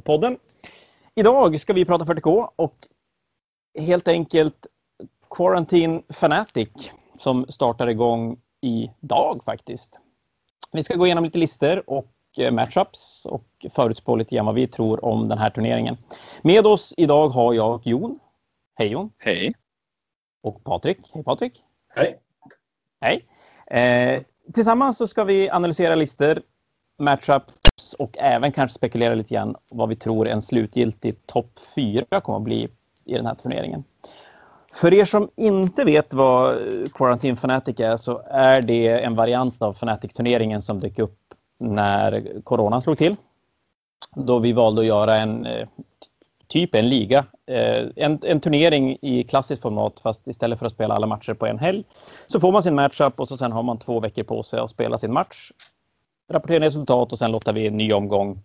podden. Idag ska vi prata 40K och helt enkelt Quarantine Fanatic som startar igång idag faktiskt. Vi ska gå igenom lite listor och eh, matchups och förutspå lite grann vad vi tror om den här turneringen. Med oss idag har jag Jon. Hej Jon. Hej. Och Patrik. Hej Patrik. Hej. Hej. Eh, tillsammans så ska vi analysera listor, matchups och även kanske spekulera lite grann vad vi tror en slutgiltig topp 4 kommer att bli i den här turneringen. För er som inte vet vad Quarantine Fanatic är så är det en variant av Fanatic-turneringen som dök upp när coronan slog till. Då vi valde att göra en eh, typ en liga, eh, en, en turnering i klassiskt format fast istället för att spela alla matcher på en helg så får man sin matchup och så sen har man två veckor på sig att spela sin match, rapportera resultat och sen lottar vi en ny omgång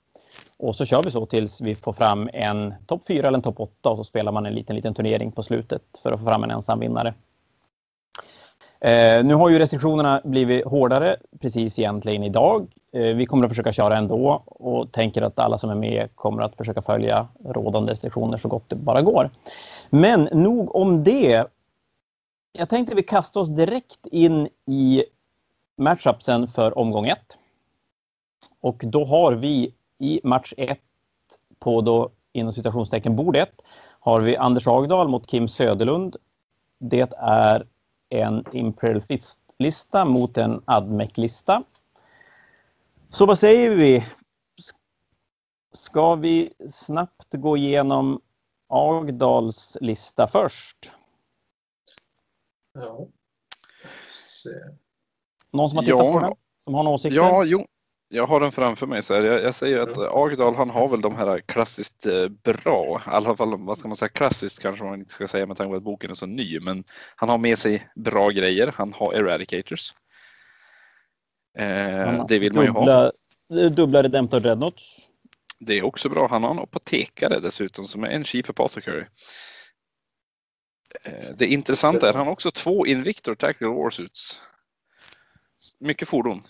och så kör vi så tills vi får fram en topp 4 eller en topp 8 och så spelar man en liten, liten turnering på slutet för att få fram en ensam vinnare. Eh, nu har ju restriktionerna blivit hårdare precis egentligen idag. Eh, vi kommer att försöka köra ändå och tänker att alla som är med kommer att försöka följa rådande restriktioner så gott det bara går. Men nog om det. Jag tänkte vi kastar oss direkt in i matchupsen för omgång 1. Och då har vi i match 1 på då inom citationstecken bord 1 har vi Anders Agdal mot Kim Söderlund. Det är en Imperial Fist-lista mot en Admec-lista. Så vad säger vi? Ska vi snabbt gå igenom Agdals lista först? Ja. Någon som har tittat Ja. på den? Som har några åsikter? Ja, jo, jag har den framför mig. Så här. Jag, jag säger att Agdal han har väl de här klassiskt eh, bra, i alla fall vad ska man säga klassiskt kanske man inte ska säga med tanke på att boken är så ny, men han har med sig bra grejer. Han har Eradicators. Eh, det vill man ju ha. dubbla, Dubbla Redemptor Dreadnoughts. Det är också bra. Han har en apotekare dessutom som är en Chief Apothecary. Eh, Det intressanta är att han har också två Invictor Tactical Warsuits. Mycket fordon.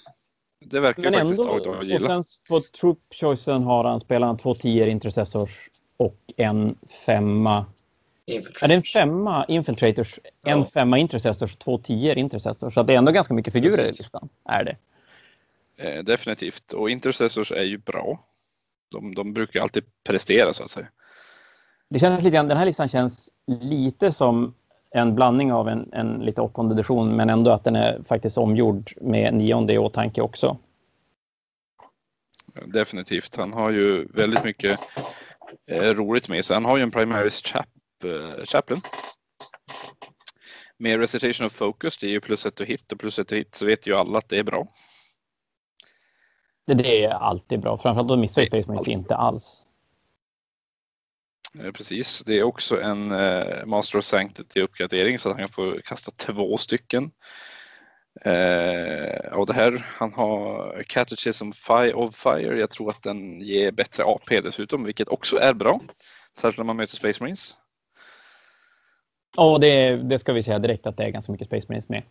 Det verkar ju Men faktiskt ändå, Agdal och gilla. sen på Troop Choicen har han spelar han två tior Intercessors och en femma. Är det en femma Infiltrators, en Ja. femma Intercessors och två tior Intercessors? Så att det är ändå ganska mycket figurer Precis. i listan. Är det. Eh, definitivt. Och Intercessors är ju bra. De, de brukar ju alltid prestera så att säga. Det känns lite grann, den här listan känns lite som en blandning av en, en lite åttonde edition men ändå att den är faktiskt omgjord med nionde i åtanke också. Definitivt. Han har ju väldigt mycket eh, roligt med sig. Han har ju en Primaris chap, eh, Chaplain. Med Recitation of Focus, det är ju plus ett och hit och plus ett och hit så vet ju alla att det är bra. Det, är alltid bra, framförallt då missar ju inte alls. Eh, Precis, det är också en eh, Master of Sanctity uppgradering så att han kan få kasta två stycken. Eh, och det här, han har Catechism Fi- of Fire. Jag tror att den ger bättre AP dessutom, vilket också är bra. Särskilt när man möter Space Marines. Och det, det ska vi säga direkt att det är ganska mycket Space Marines med.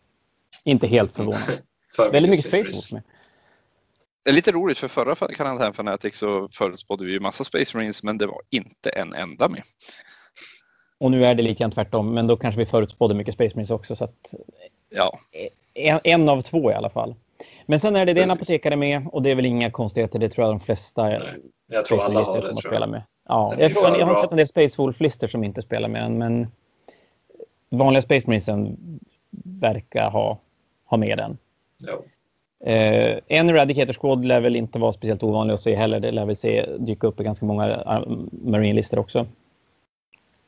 Inte helt förvånande. För Väldigt mycket Space Marines. Marines med. Det är lite roligt för förra Canadian Fanatics så förutspådde vi ju massa Space Marines men det var inte en enda med. Och nu är det lite grann tvärtom, men då kanske vi förutspådde mycket Space Marines också. Så att Ja, en, en av två i alla fall. Men sen är det, det en apotekare med och det är väl inga konstigheter. Det tror jag de flesta Nej, Jag tror alla Marines har det. kommer att Tror spela jag. med. Ja, jag, tror, för jag har sett en del Space Wolf-lister som inte spelar med den, men vanliga Space Marinesen verkar ha, ha med den. Ja. Eh, en Eradicator Squad lär väl inte vara speciellt ovanlig att se heller. Det lär väl se dyka upp i ganska många uh, Marine-listor också.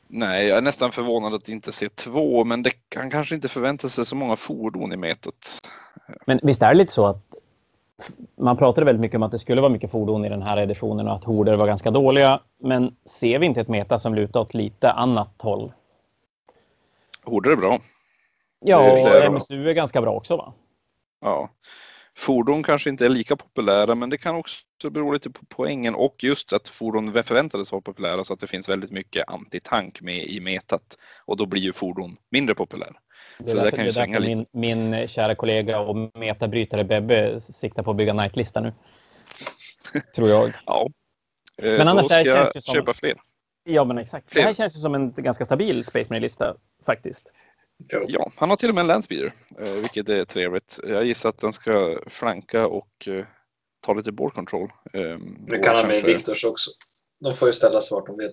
nej, jag är nästan förvånad att inte se två, men det kan kanske inte förvänta sig så många fordon i metet. Men visst är det lite så att man pratade väldigt mycket om att det skulle vara mycket fordon i den här editionen och att horder var ganska dåliga. Men ser vi inte ett meta som lutar åt lite annat håll? Horder är bra. Ja, och. MSU är ganska bra också va? Ja. Fordon kanske inte är lika populära, men det kan också bero lite på poängen och just att fordon förväntades vara populära så att det finns väldigt mycket antitank med i metat och då blir ju fordon mindre populär. Det är Så det därför, kan det ju är svänga därför min, min kära kollega och metabrytare Bebbe siktar på att bygga nightlista nu. Tror jag. Ja, Eh, Men annars då det ska jag som- köpa fler. Ja, men exakt. Fler. Det här känns ju som en ganska stabil Space Marine-lista faktiskt. Jo. Ja, han har till och med en landspeeder, eh, vilket är trevligt. Jag gissar att den ska flanka och eh, ta lite board control. Eh, Det kan han med kanske- Victors också. De får ju ställa sig vart de vill.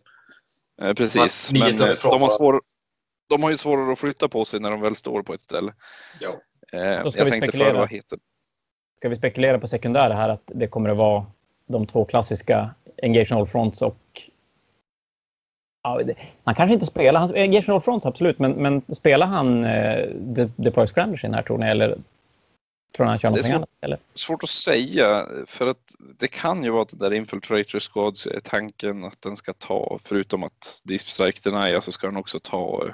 Eh, precis, Man- men de har, svår, de har ju svårare att flytta på sig när de väl står på ett ställe. Ska jag vi tänkte spekulera. föra vad heter Ska vi spekulera på sekundära här att det kommer att vara de två klassiska Engage All Fronts och Ja, han kanske inte spelar, han, Engage All Fronts absolut, men, men spelar han eh, Deploy Scramblers i den här tror ni? Eller tror ni han kör någonting svårt. annat? Eller? Svårt att säga för att det kan ju vara att det där Infiltrator Squads är tanken att den ska ta, förutom att Deep Strike Deny, så ska den också ta eh,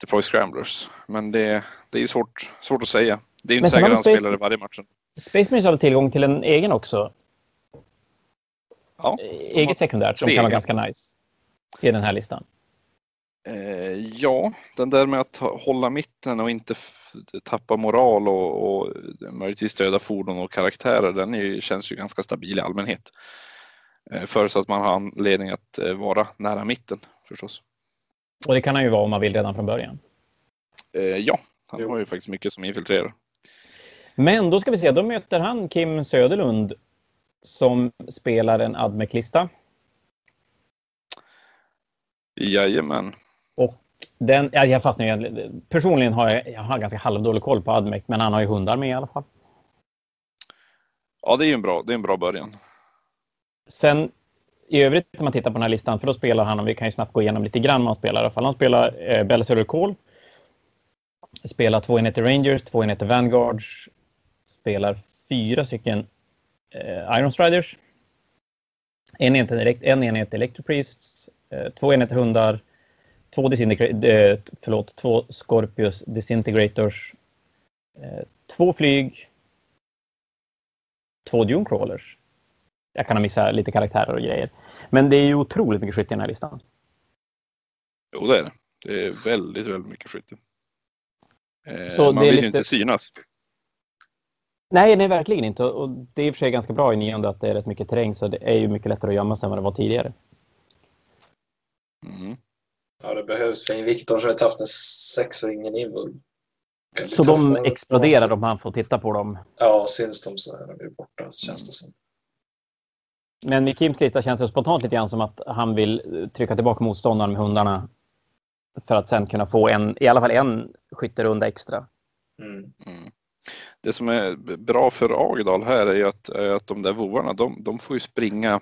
Deploy Scramblers. Men det, det är ju svårt, svårt att säga. Det är ju inte säkert vi han Space- spelar i varje match. Space Marines har väl tillgång till en egen också? Ja, Eh, Eget sekundärt som kan vara ganska nice till den här listan. Eh, ja, den där med att hålla mitten och inte tappa moral och, och möjligtvis döda fordon och karaktärer, den ju, känns ju ganska stabil i allmänhet. Eh, förutsatt man har anledning att eh, vara nära mitten förstås. Och det kan han ju vara om man vill redan från början. Eh, ja, han Jo. har ju faktiskt mycket som infiltrerar. Men då ska vi se, då möter han Kim Söderlund som spelar en Admec-lista. Jajamän. Den, ja, jag fastnar igen. Personligen har jag, jag har ganska halvdålig koll på Admec, men han har ju hundar med i alla fall. Ja, det är ju en bra, det är en bra början. Sen i övrigt när man tittar på den här listan, för då spelar han, och vi kan ju snabbt gå igenom lite grann vad han spelar i alla fall. Han spelar eh, Bellator Call. Spelar två enheter Rangers, två enheter Vanguards. Spelar fyra stycken eh, Iron Striders. En enhet, en enhet Electropriests. Eh, två enheter hundar. Två, disintegra- eh, förlåt, två Scorpius Disintegrators. Eh, två flyg. Två Dune Crawlers. Jag kan ha missat lite karaktärer och grejer. Men det är ju otroligt mycket skytte i den här listan. Jo, det är det. Det är väldigt, väldigt mycket skytte. Eh, Så man det är vill lite- ju inte synas. Nej, nej, verkligen inte. Och det är i och för sig ganska bra i nionde att det är rätt mycket terräng, så det är ju mycket lättare att gömma sig än vad det var tidigare. Mm. Ja, det behövs. För Invictor så har jag haft en sex och ingen bli Så de exploderar om man får titta på dem. Ja, syns de så är de borta känns det som. Men med Kims lista känns det spontant lite grann som att han vill trycka tillbaka motståndaren med hundarna för att sen kunna få en, i alla fall en skytterunda extra. Mm. Mm. Det som är bra för Agdal här är ju att, att de där vovarna, de, de får ju springa.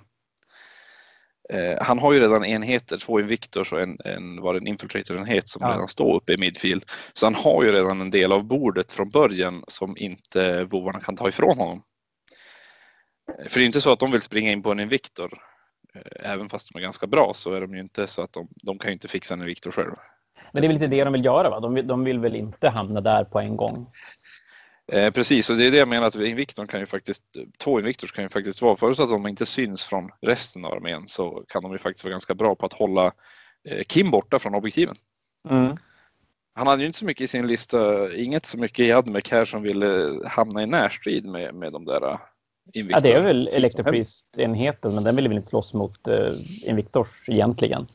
Eh, han har ju redan enheter, två Invictors och en, en, var en Infiltrator-enhet som Ja. redan står uppe i midfield. Så han har ju redan en del av bordet från början som inte vovarna kan ta ifrån honom. Eh, För det är inte så att de vill springa in på en Invictor. Eh, Även fast de är ganska bra så är de ju inte så att de, de kan ju inte fixa en Invictor själv. Men det är väl inte det de vill göra, va? De vill, de vill väl inte hamna där på en gång? Eh, precis, och det är det jag menar att Invictorn kan ju faktiskt, två Invictors kan ju faktiskt vara, förutsatt att de inte syns från resten av armén så kan de ju faktiskt vara ganska bra på att hålla eh, Kim borta från objektiven. Mm. Han hade ju inte så mycket i sin lista, inget så mycket i Admec här som ville hamna i närstrid med, med de där eh, Invictor. Ja, det är väl Electropriest-enheten, men den vill väl inte slåss mot eh, Invictors egentligen.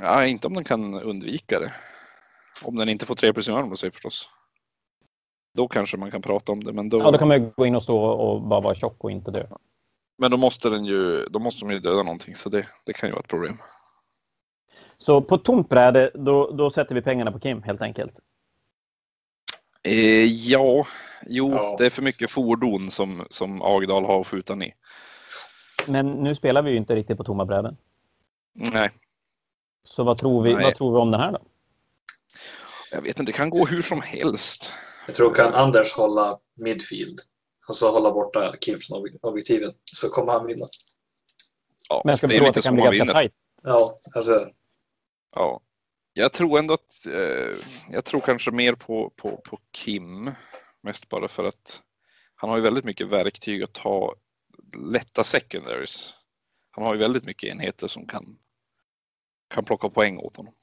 Ja, inte om den kan undvika det. Om den inte får tre plus i arm sig förstås. Då kanske man kan prata om det, men då, Ja, då kan man ju gå in och stå och bara vara tjock och inte dö. men då måste den ju, då måste de ju döda någonting så det, det kan ju vara ett problem. Så på tomt bräde, då, då sätter vi pengarna på Kim helt enkelt. Eh, ja, jo, Ja. det är för mycket fordon som, som Agdal har att skjuta ner. Men nu spelar vi ju inte riktigt på tomma bräden. Nej, Så vad tror vi, Nej. vad tror vi om den här då? jag vet inte, det kan gå hur som helst. Jag tror kan Anders hålla midfield, alltså hålla borta Kim från ob- objektivet, så kommer han vinna. Ja, Men jag ska det är tro att det kan bli ganska vinner. tajt. Ja, alltså Ja. Jag tror ändå att, eh, jag tror kanske mer på, på, på Kim. Mest bara för att han har ju väldigt mycket verktyg att ta lätta secondaries. Han har ju väldigt mycket enheter som kan, kan plocka poäng åt honom.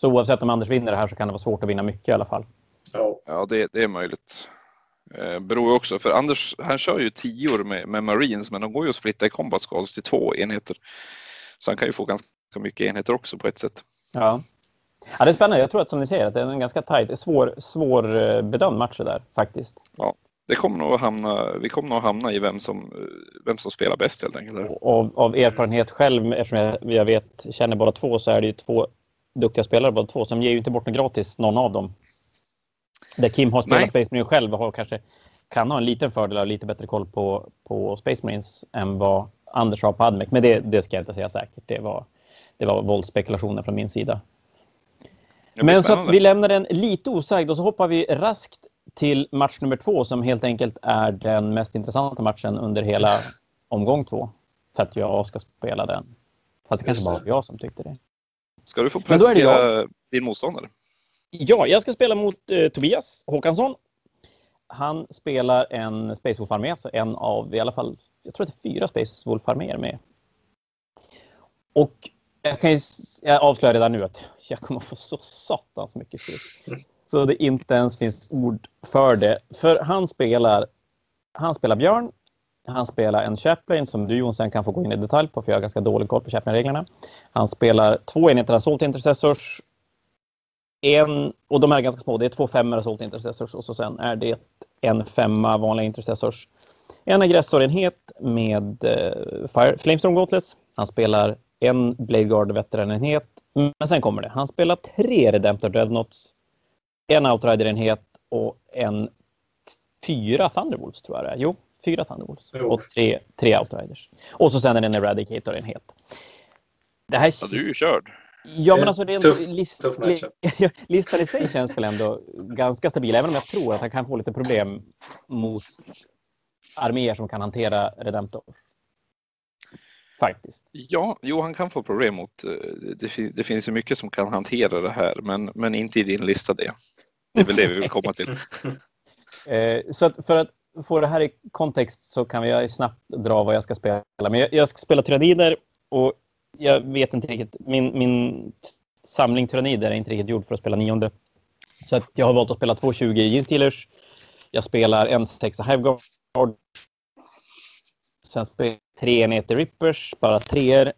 Så oavsett om Anders vinner det här så kan det vara svårt att vinna mycket i alla fall. Ja, Ja, det, det är möjligt. Eh, beror också, för Anders han kör ju tior med, med Marines men de går ju att splitta i combat squads till två enheter. Så han kan ju få ganska mycket enheter också på ett sätt. Ja. Ja, det är spännande. Jag tror att som ni säger att det är en ganska tajt, svår, svår eh, bedömd match där faktiskt. Ja, det kommer nog hamna, vi kommer nog hamna i vem som, vem som spelar bäst helt enkelt. Av, av erfarenhet själv, eftersom jag, jag vet, känner båda två, så är det ju två duktiga spelare båda två. Som ger ju inte bort något gratis, någon av dem. Där Kim har spelat Nej. Space Marine själv och har kanske kan ha en liten fördel och lite bättre koll på, på Space Marines än vad Anders har på Admec. Men det, det ska jag inte säga säkert. Det var, det var våldsspekulationer från min sida. Men så att vi lämnar den lite osagd och så hoppar vi raskt till match nummer två som helt enkelt är den mest intressanta matchen under hela omgång två. För att jag ska spela den. Fast det kanske bara var jag som tyckte det. Ska du få presentera din motståndare? Ja, jag ska spela mot eh, Tobias Håkansson. Han spelar en Space Wolf-armé, så en av i alla fall, jag tror att det är fyra Space Wolf-arméer med. Och jag kan ju jag avslöjar redan nu att jag kommer att få så satans mycket skit. Så det inte ens finns ord för det. För han spelar, han spelar Björn, han spelar en Chaplain som du Jon sen kan få gå in i detalj på för jag har ganska dålig koll på Chaplain-reglerna. Han spelar två enheter Assault Intercessors, en, och de är ganska små, det är två femmor Assault Intercessors och så sen är det en femma vanliga Intercessors. En aggressorenhet med eh, Fire, Flamestorm Gauntlets. Han spelar en Blade Guard veteranenhet. Men sen kommer det. Han spelar tre Redemptor Dreadnoughts. En Outrider-enhet och en fyra Thunderwolves tror jag det är. Jo, fyra Thunderwolves. Jo. Och tre, tre Outriders. Och så sen är det en Eradicator-enhet. Det här... Ja, du är ju körd. Ja, men alltså det är Tuff- list, tuff listan i sig känns väl ändå ganska stabil, även om jag tror att han kan få lite problem mot arméer som kan hantera Redemptor. Faktiskt. Ja, jo, han kan få problem mot... eh, Det, fin- det finns ju mycket som kan hantera det här, men, men inte i din lista det. Det är väl det vi vill komma till. Eh, så att för att få det här i kontext så kan vi snabbt dra vad jag ska spela. Men jag, jag ska spela tyrannider och jag vet inte riktigt. Min, min samling tyrannider är inte riktigt gjord för att spela nionde. Så att jag har valt att spela 220 Gene-Stealers. Jag spelar en sexa Hiveguard. Sen spelar jag tre enheter Rippers, bara treor.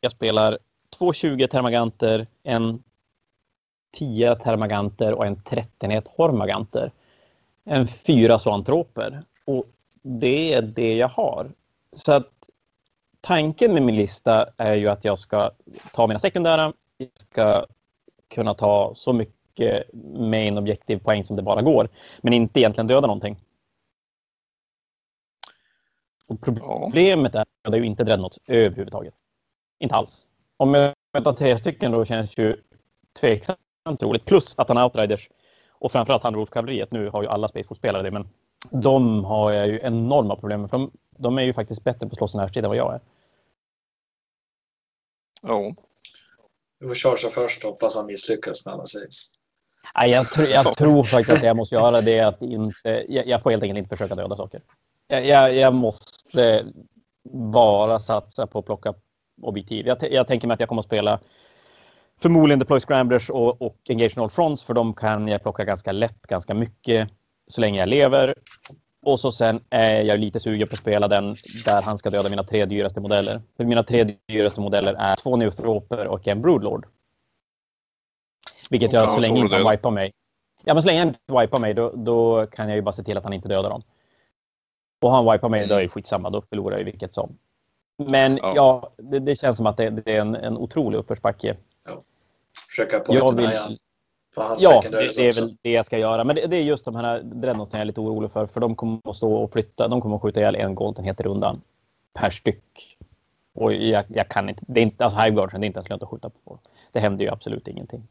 Jag spelar 220 Termaganter, en 10 Termaganter och en 13 Hormaganter en fyra zoantroper. Och det är det jag har. Så att tanken med min lista är ju att jag ska ta mina sekundära. Jag ska kunna ta så mycket main objektiv poäng som det bara går. Men inte egentligen döda någonting. Och problemet är att ju inte dreadnoughts överhuvudtaget. Inte alls. Om jag tar tre stycken då känns ju tveksamt roligt. Plus att han outriders och framförallt Thunderwolf-kavalleriet. Nu har ju alla Space Force-spelare det, men de har jag ju enorma problem med. För de, de är ju faktiskt bättre på att slåss i närstrid än vad jag är. Ja. Du får chargea först och hoppas han misslyckas med alla saves. Nej, jag, tr- jag tror faktiskt att jag måste göra det. Att inte, jag, jag får helt enkelt inte försöka döda saker. Jag, jag, jag måste bara satsa på att plocka objektiv. Jag, jag tänker mig att jag kommer att spela förmodligen Deploy Scramblers och, och Engage All Fronts för de kan jag plocka ganska lätt, ganska mycket så länge jag lever. Och så sen är jag lite sugen på att spela den där han ska döda mina tre dyraste modeller. För mina tre dyraste modeller är två Neothroper och en Broodlord. Vilket gör att Ja, så länge inte han wipar mig. Ja, men så länge han inte wipar mig då, då kan jag ju bara se till att han inte dödar dem. Och han wipar mig, då är det skitsamma. Då förlorar jag ju vilket som. Men Ja. ja, det, det känns som att det, det är en, en otrolig uppförsbacke. Försöka Jag pointerna vill, på Ja, det, det är väl det jag ska göra. Men det, det är just de här dreadnoughtsen jag är lite orolig för. För de kommer att stå och flytta. De kommer att skjuta ihjäl en goldenhet i rundan. Per styck. Och jag, jag kan inte. Det är inte alltså Hiveguardsen, det är inte ens lönt att skjuta på. Det händer ju absolut ingenting.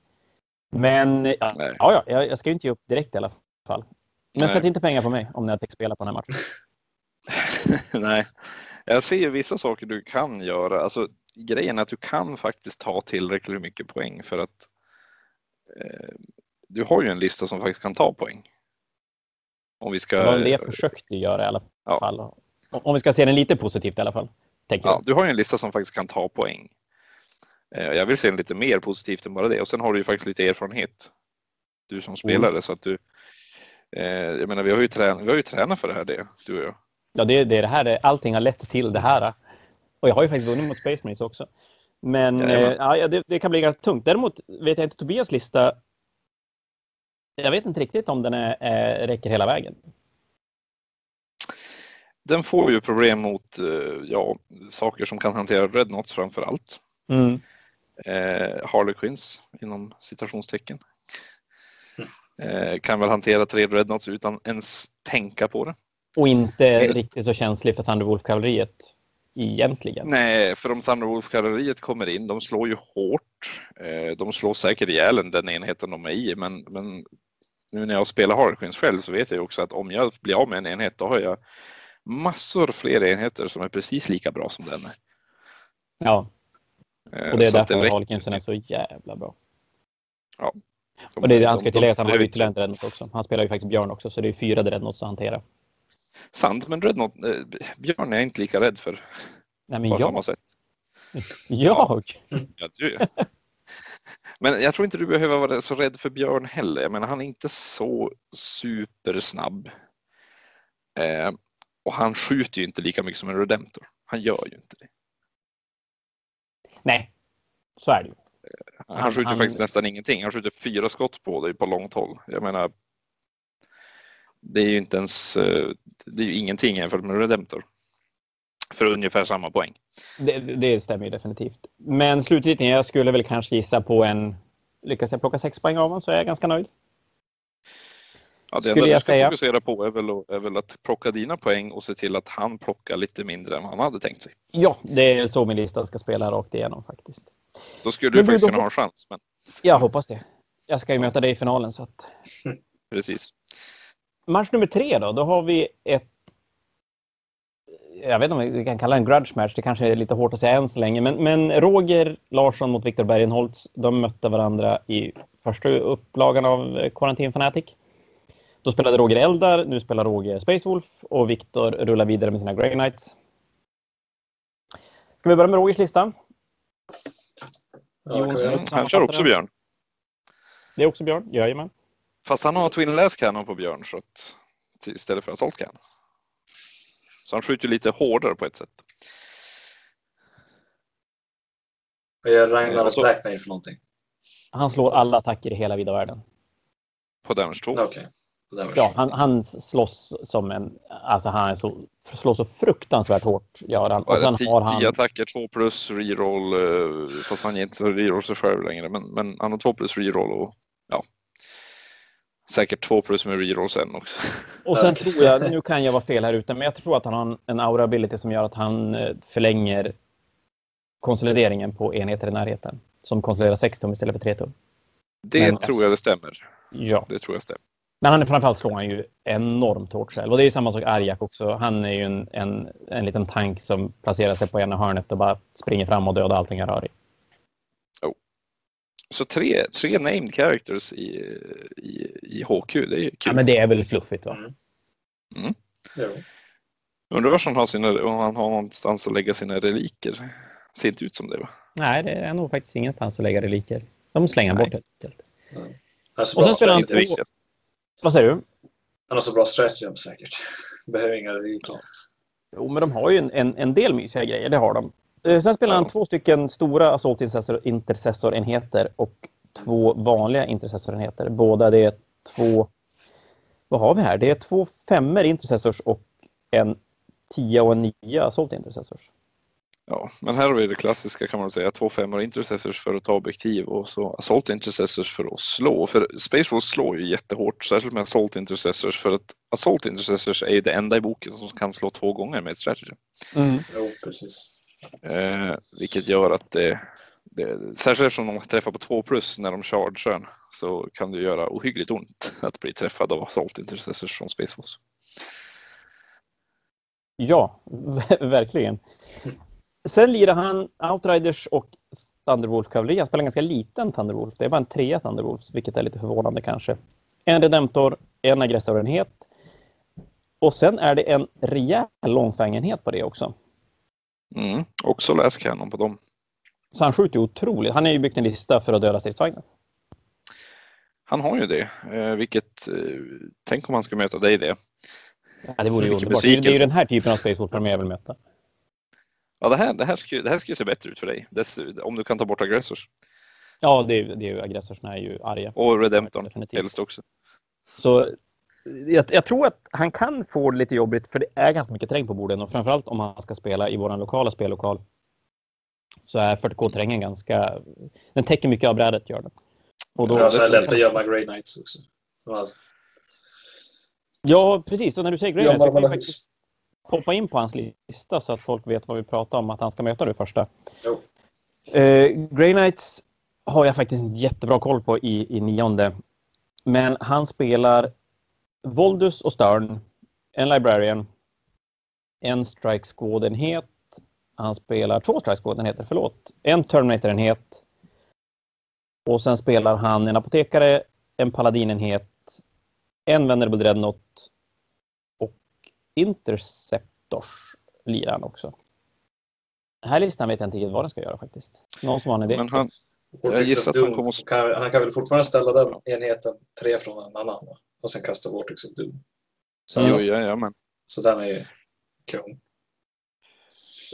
Men ja, Nej. ja, jag, jag ska ju inte ge upp direkt i alla fall. Men Nej. sätt inte pengar på mig om ni har tänkt spela på den här matchen. Nej, jag ser vissa saker du kan göra. Alltså, grejen är att du kan faktiskt ta tillräckligt mycket poäng för att du har ju en lista som faktiskt kan ta poäng. Om vi ska... Väl det jag försökte göra i alla Ja. fall. Om- Om vi ska se den lite positivt i alla fall. Ja, du har ju en lista som faktiskt kan ta poäng. Eh, Jag vill se den lite mer positivt än bara det. Och sen har du ju faktiskt lite erfarenhet. Du som spelare Mm. så att du, Eh, jag menar, vi har ju tränat, vi har ju tränat för det här, det, du och jag. Ja, det, det är det här. Allting har lett till det här. Och jag har ju faktiskt vunnit mot Space Marines också. Men eh, ja, det, det, kan bli ganska tungt. Däremot vet jag inte Tobias lista. Jag vet inte riktigt om den är, är, räcker hela vägen. Den får ju problem mot eh, ja, saker som kan hantera Dreadnoughts framför allt. Mm. Eh, Harlequins inom citationstecken. Eh, kan väl hantera tre Dreadnoughts utan ens tänka på det. Och inte mm. riktigt så känslig för Thunderwolf-kavalleriet egentligen. Nej, för om Thunderwolf-kavalleriet kommer in, de slår ju hårt. Eh, de slår säkert ihjäl den enheten de är i, men, men nu när jag spelar Harlequins själv så vet jag också att om jag blir av med en enhet, då har jag massor fler enheter som är precis lika bra som den är. Ja, eh, och det är så därför Harlequinsen är så jävla bra. Ja. De, och det är det han ska tillägga, han har ytterligare en också. Han spelar ju faktiskt Björn också, så det är fyra Dreadnoughts att hantera. Sant, men Dreadnought, eh, Björn är jag inte lika rädd för. Nej, men på jag? samma sätt. Jag? Ja, du. Men jag tror inte du behöver vara så rädd för Björn heller. Jag menar, han är inte så supersnabb. Eh, och han skjuter ju inte lika mycket som en Redemptor. Han gör ju inte det. Nej, så är det ju. Han, han skjuter han... faktiskt nästan ingenting. Han skjuter fyra skott på dig på långt håll. Jag menar, det är ju inte ens, eh, det är ju ingenting jämfört med Redemptor. För ungefär samma poäng. Det, det stämmer ju definitivt. Men slutligen, jag skulle väl kanske gissa på en, lyckas jag plocka sex poäng av honom så är jag ganska nöjd. Ja, det enda du ska säga. fokusera på är väl, är väl, att plocka dina poäng och se till att han plockar lite mindre än han hade tänkt sig. Ja, det är så min lista ska spela rakt igenom faktiskt. Då skulle du men faktiskt kunna ha en chans. Men... Jag hoppas det. Jag ska ju möta dig i finalen. Så att... Precis. Match nummer tre då, då har vi ett jag vet inte om vi kan kalla det en grudge match, det kanske är lite hårt att säga än så länge, men, men Roger Larsson mot Viktor Bergenholtz, de mötte varandra i första upplagan av Quarantine Fanatic. Då spelade Roger Eldar, nu spelar Roger Space Wolf och Viktor rullar vidare med sina Grey Knights. Ska vi börja med Rogers lista? Ja, han kör också Björn. Det är också Björn, jajamän. Fast han har Twin Last Cannon på Björn så att, istället för Assault Cannon. Så han skjuter lite hårdare på ett sätt. Vad gör Ragnar och Blackmail för någonting? Han slår alla attacker i hela vida världen. På damage 2? Okay. Ja, han, han slåss som en... Alltså han är så, slår så fruktansvärt hårt. Gör han. Och sen har han... 10 attacker, 2 plus reroll. Eh, fast han ger inte reroll sig själv längre. Men, men han har 2 plus reroll och. Säkert 2 plus med reroll sen också. Och sen tror jag, nu kan jag vara fel här ute, men jag tror att han har en aura ability som gör att han eh, förlänger konsolideringen på enheter i närheten. Som konsoliderar 6 tum istället för 3 tum. Det men, tror jag det stämmer. Ja. Det tror jag stämmer. Men han är framförallt slår han ju enormt hårt själv. Och det är samma sak Arjak också. Han är ju en, en, en liten tank som placerar sig på ena hörnet och bara springer fram och dödar allting han rör i. Oh. Så tre, tre named characters i, i, i HQ, det är ju kul. Ja, men det är väl fluffigt va? Mm. Mm. Ja. Undrar var han har, sina, om han har någonstans att lägga sina reliker. Ser inte ut som det va? Nej, det är nog faktiskt ingenstans att lägga reliker. De slänger Nej. bort helt enkelt. Mm. Alltså, och sen spelar han två... Vad säger du? Han har så bra stretch säkert. Behöver inga relikar. Jo, men de har ju en, en, en del mysiga grejer, det har de. Eh, sen spelar ja. han två stycken stora Assault Intercessor-enheter och två vanliga intercessorenheter. Båda det är två... Vad har vi här? Det är två femmer Intercessors och en tia och en nia Assault Intercessors. Ja, men här har vi det klassiska kan man säga. Två femmor intercessors för att ta objektiv och så assault intercessors för att slå. För Space Force slår ju jättehårt, särskilt med assault intercessors för att assault intercessors är ju det enda i boken som kan slå två gånger med ett strategy. Mm. Jo, precis. Eh, vilket gör att det, det, särskilt eftersom de träffar på 2+. när de chargear så kan det göra ohyggligt ont att bli träffad av assault intercessors från Space Force. Ja, verkligen. Sen lirar han Outriders och Thunderwolf kavalleri. Han spelar en ganska liten Thunderwolf. Det är bara en trea Thunderwolves, vilket är lite förvånande kanske. En Redemptor, en aggressorenhet. Och sen är det en rejäl långfängenhet på det också. Mm, också läskanon på dem. Så han skjuter otroligt. Han är ju byggt en lista för att döda stridsvagnar. Han har ju det, eh, vilket, eh, tänk om han ska möta dig det. Ja, det vore ju underbart. Det är, det ju den här typen av Space Wolf-armé jag vill möta. Ja, det här, det här, ska, det här ju se bättre ut för dig. Dess, om du kan ta bort aggressors. Ja, det är, det är ju aggressorerna är ju arga. Och Redemptorn helst också. Så jag, jag tror att han kan få det lite jobbigt för det är ganska mycket terräng på borden och framförallt om han ska spela i vår lokala spellokal så är 40K-terrängen ganska... Den täcker mycket av brädet, gör den. Och Det då, är så här lätt att gömma Grey Knights också. Ja, ja, precis. Och när du säger Ja, grejer så kan vi faktiskt hoppa in på hans lista så att folk vet vad vi pratar om att han ska möta det första. Jo. Eh, Grey Knights har jag faktiskt en jättebra koll på i, i nionde. Men han spelar Voldus och Stern, en Librarian, en Strike Squad-enhet. Han spelar två Strike Squad-enheter, förlåt. En Terminator-enhet. Och sen spelar han en apotekare, en paladinenhet, en Venerable Dreadnought och Interceptors lirar han också. Den här listan vet jag inte riktigt vad den ska göra faktiskt. Någon som har en idé? Men han, Jag gissar att han kommer kan, han kan väl fortfarande ställa den enheten tre från en annan va? Och sen kasta Vortex of Doom. Så, jo, ja, ja, men. så den är ju kung.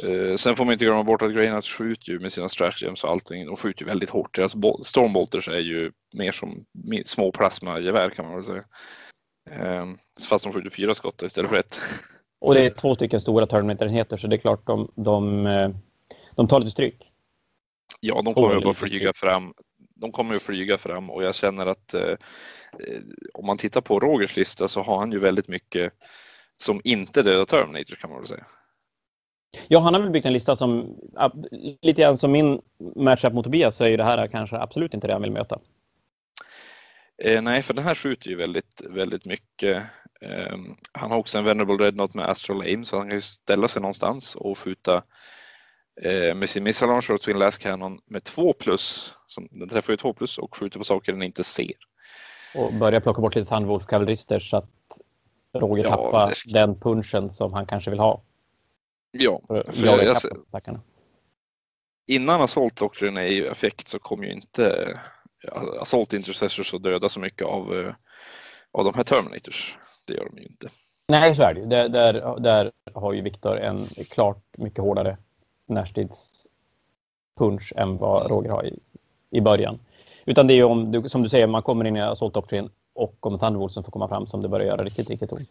Eh, sen får man inte glömma bort att Greynuts skjuter ju med sina stratagems och allting. De skjuter ju väldigt hårt. Deras bo- Stormbolters är ju mer som små plasmagevär kan man väl säga. Eh, fast de skjuter fyra skott istället för ett. Och det är två stycken stora Terminator-enheter så det är klart de, de, eh, de tar lite stryk. Ja, de kommer bara flyga fram. De kommer ju flyga fram och jag känner att eh, eh, om man tittar på Rogers lista så har han ju väldigt mycket som inte dödar Terminator kan man väl säga. Ja, han har väl byggt en lista som, lite grann som min matchup mot Tobias så är ju det här kanske absolut inte det han vill möta. Eh, nej, för den här skjuter ju väldigt, väldigt mycket. Eh, han har också en Venerable Dreadnought med Astral Aim så han kan ju ställa sig någonstans och skjuta eh, med sin Missile Launcher och Twin Last Cannon med två plus. Som, den träffar ju två plus och skjuter på saker den inte ser. Och börja plocka bort lite Thunderwolf kavallerister så att Roger Ja, tappar det sk- den punchen som han kanske vill ha. Ja, För jag, jag, stackarna. innan Assault Doctrine är i effekt så kommer ju inte Assault Intercessors att döda så mycket av, eh, av de här Terminators. Det gör de ju inte. Nej, så är det ju. Där, där, där har ju Viktor en klart mycket hårdare närstridspunch än vad Roger har i, i början. Utan det är om, du, som du säger, man kommer in i Assault Doctrine och om Thunderwolf som får komma fram som det börjar göra riktigt, riktigt ont.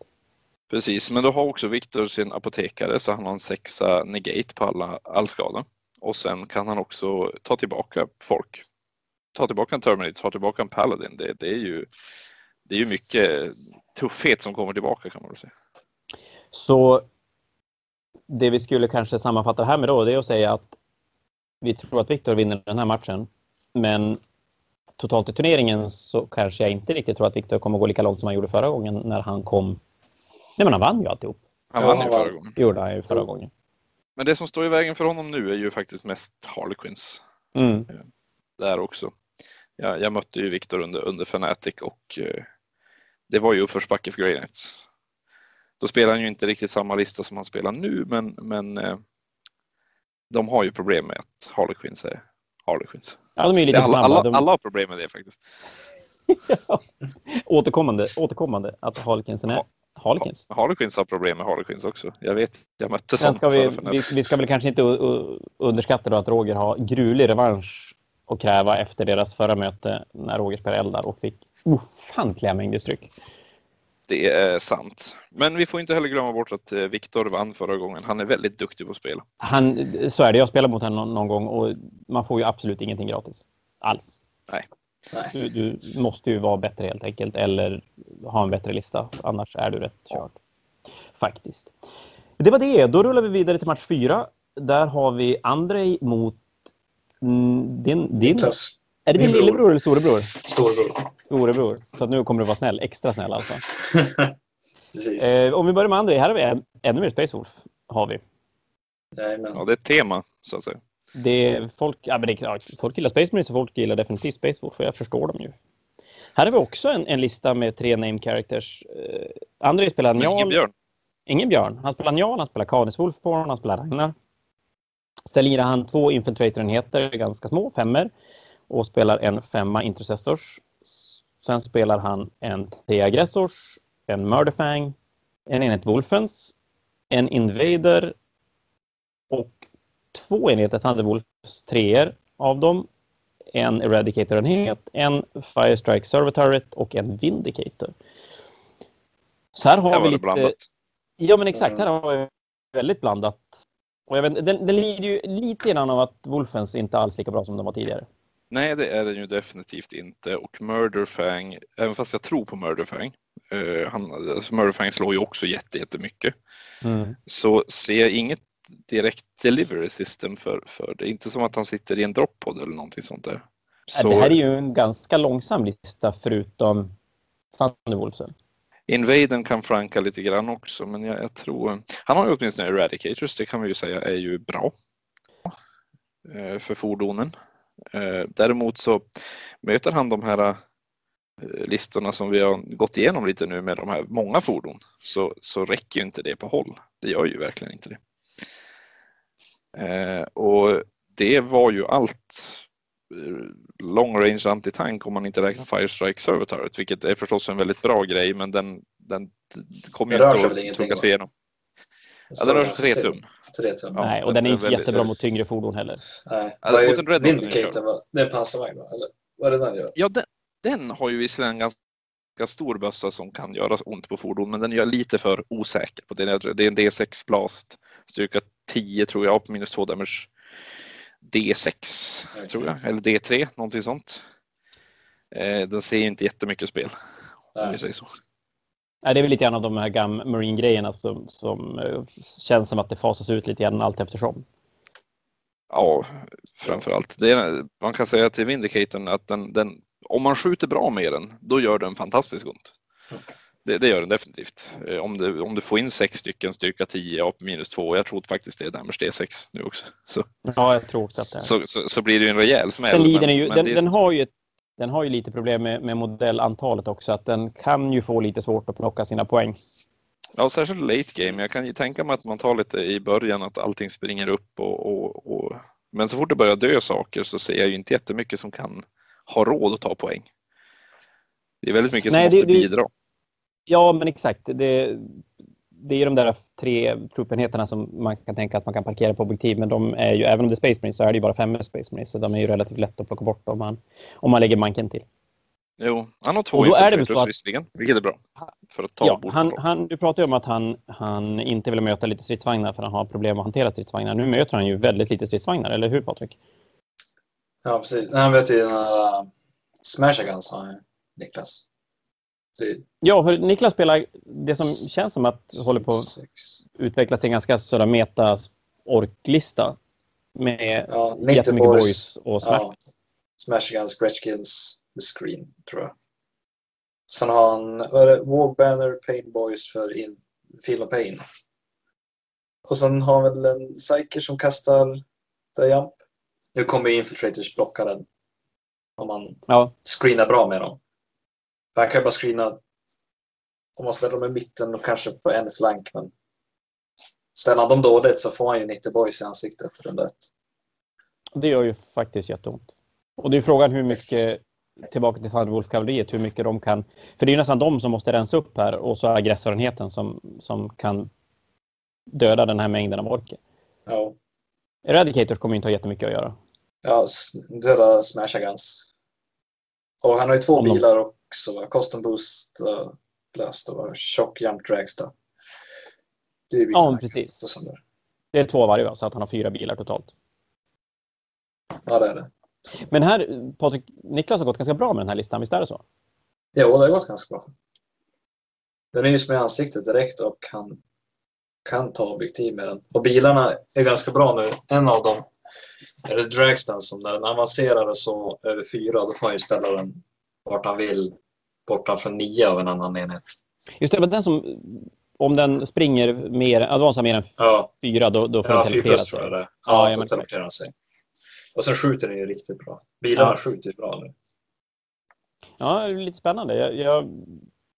Precis, men då har också Viktor sin apotekare så han har en sexa negate på alla, all skada. Och sen kan han också ta tillbaka folk. Ta tillbaka en Terminator, ta tillbaka en Paladin. Det, det, är, ju, det är ju mycket tuffhet som kommer tillbaka kan man väl säga. Så det vi skulle kanske sammanfatta det här med då, det är att säga att vi tror att Viktor vinner den här matchen. Men totalt i turneringen så kanske jag inte riktigt tror att Viktor kommer gå lika långt som han gjorde förra gången när han kom. Nej, men han vann ju alltihop. Han vann ju förra gången. Gjorde han ju förra gången. Men det som står i vägen för honom nu är ju faktiskt mest Harlequins Mm. där också. Jag, jag mötte ju Viktor under, under Fnatic och eh, det var ju uppförsbacke för Grey Knights. Då spelar han ju inte riktigt samma lista som han spelar nu, men, men eh, de har ju problem med att Harlequins är Harlequins. Ja, de är lite alla, alla, De, alla har problem med det faktiskt. återkommande, återkommande att Harlekinsen är Harlekins. Harlequins har problem med Harlequins också. Jag vet, jag mötte sådana ska vi, vi, vi ska väl kanske inte underskatta då att Roger har grulig revansch att kräva efter deras förra möte när Roger spelade eldar och fick ofantliga mängder stryk. Det är sant. Men vi får inte heller glömma bort att eh, Viktor vann förra gången. Han är väldigt duktig på att spela. Han, så är det, jag spelar mot honom någon, gång och man får ju absolut ingenting gratis. Alls. Nej. Du, du måste ju vara bättre helt enkelt eller ha en bättre lista. Annars är du rätt körd. Faktiskt. Det var det. Då rullar vi vidare till match fyra. Där har vi Andrei mot mm, din, din Niklas, Är det din lillebror eller storebror? storebror. Storebror. Så att nu kommer du vara snäll. Extra snäll alltså. Precis. Eh, om vi börjar med Andrei. Här har vi en, ännu mer Space Wolf. Har vi. Nej, men Ja, det är ett tema så att säga. Det är folk, ja, men det, är- ja, folk gillar Space Marines och folk gillar definitivt Space Wolf. För jag förstår dem ju. Här har vi också en, en lista med tre name characters. Eh, Andrei spelar Men ingen Njal. björn. Ingen björn. Han spelar Njal, han spelar Canis Wolfborn, han spelar Ragnar. Sen lirar han två Infiltrator-enheter, ganska små, femmer. Och spelar en femma Intercessors. Sen spelar han en T-aggressors, en Murderfang, en enhet Wolfens, en Invader och två enheter Thunderwolves treor av dem. En Eradicator-enhet, en Firestrike Server Turret och en Vindicator. Så här har vi lite... blandat. Ja, men exakt. Mm. Här har vi väldigt blandat. Och jag vet, den, den lider ju lite grann av att Wolfens inte alls lika bra som de var tidigare. Nej, det är den ju definitivt inte. Och Murderfang, även fast jag tror på Murderfang, eh, han, alltså Murderfang slår ju också jätte, jättemycket, så ser jag inget direkt delivery system för, för det. är Inte som att han sitter i en droppod eller någonting sånt där. Så Det här är ju en ganska långsam lista förutom Thunderwolfsen. Invaden kan franka lite grann också, men jag, jag tror... Han har ju åtminstone Eradicators, det kan vi ju säga är ju bra eh, för fordonen. Eh, Däremot så möter han de här eh, listorna som vi har gått igenom lite nu med de här många fordon så, så räcker ju inte det på håll. Det gör ju verkligen inte det. Eh, och det var ju allt long range antitank om man inte räknar Firestrike Server Turret, vilket är förstås en väldigt bra grej, men den, den kommer ju inte att väl ingenting, tugga va? sig igenom. Ja, den rör sig tre tum. Tre tum. Ja, Nej, och den är inte väldigt- jättebra mot tyngre fordon heller. Nej. Vad mot en Red Vindicator? kör. va? Det är pansarvagn va? Eller vad är det den gör? Ja, den, den har ju visserligen en ganska stor bössa som kan göra ont på fordon, men den är lite för osäker. på det. Det är en D6 blast, styrka 10 tror jag, på minus 2 damage. D6 Okej. tror jag, eller D3, någonting sånt. Eh, den ser ju inte jättemycket spel, om vi Nej. säger så. Det är väl lite grann av de här gamla Marine-grejerna som, som eh, känns som att det fasas ut lite grann allt eftersom. Ja, framför allt. Man kan säga till Vindicatorn att den, den, om man skjuter bra med den, då gör den fantastiskt ont. Det, det gör den definitivt. Eh, Om du, om du får in sex stycken styrka 10 AP minus 2, jag tror faktiskt det är damage D6 nu också, så, Ja, jag tror också att det är. så, så, så blir det ju en rejäl smäll. Lider men- den ju, men den, den, har ju ett, den har ju lite problem med, med modellantalet också, att den kan ju få lite svårt att plocka sina poäng. Ja, särskilt late game. Jag kan ju tänka mig att man tar lite i början att allting springer upp och, och, och men så fort det börjar dö saker så ser jag ju inte jättemycket som kan ha råd att ta poäng. Det är väldigt mycket som Nej, det- måste det- bidra. Ja, men exakt. Det, det är de där tre truppenheterna som man kan tänka att man kan parkera på objektiv, men de är ju, även om det är Space Marines så är det ju bara fem Space Marines, så de är ju relativt lätt att plocka bort om man, om man lägger manken till. Jo, han har två Och då är det väl infiltrators så att- visserligen, vilket är bra. För att ta Ja, bort han, han, du pratar ju om att han, han inte vill möta lite stridsvagnar för han har problem att hantera stridsvagnar. Nu möter han ju väldigt lite stridsvagnar, eller hur Patrik? Ja, precis. Nej, han vet ju den här uh, Smash Guns har han, Niklas. Ja, för Niklas spelar det som känns som att håller på att sex. utvecklas till en ganska sådär meta-orklista. Med Ja, 90 jättemycket boys. boys och smash. Ja. Smash Guns, Gretchkins, Screen, tror jag. Sen har han War Banner, Pain Boys för in, Feel of Pain. Och sen har han väl en Psyker som kastar The Jump. Nu kommer Infiltrators blocka den. Om man Ja, screenar bra med dem. Han kan ju bara screena om man ställer dem i mitten och kanske på en flank. Men ställer dem dåligt så får han ju 90 boys i ansiktet runda ett. det gör ju faktiskt jätteont. Och det är frågan hur mycket, tillbaka till Thunderwolf-kavalleriet, hur mycket de kan... För det är ju nästan de som måste rensa upp här och så aggressorenheten som, som kan döda den här mängden av orker. Ja, Eradicators kommer inte ha jättemycket att göra. ja döda Smash Guns. Och han har ju två Om bilar också. va? Custom Boost, uh, Blast och Shock Jump Dragster. Det är ju Ja, precis. Det är två varje, va? så att han har fyra bilar totalt. Ja, det är det. Men här, Patrik, Niklas har gått ganska bra med den här listan, visst är det så? Jo, det har gått ganska bra. Den är ju som i ansiktet direkt och han kan ta objektiv med den. Och bilarna är ganska bra nu. En av dem är det Dragster som när den avancerar så över fyra då får han ju ställa den vart han vill borta från nio av en annan enhet. Just det, men den som, om den springer mer, advansar mer än Ja, fyra, då, då får ja den 4 teleportera sig. Ja, Ja, då teleporterar han sig. Och sen skjuter den ju riktigt bra. Bilarna Ja. skjuter ju bra nu. Ja, det är lite spännande. Jag, jag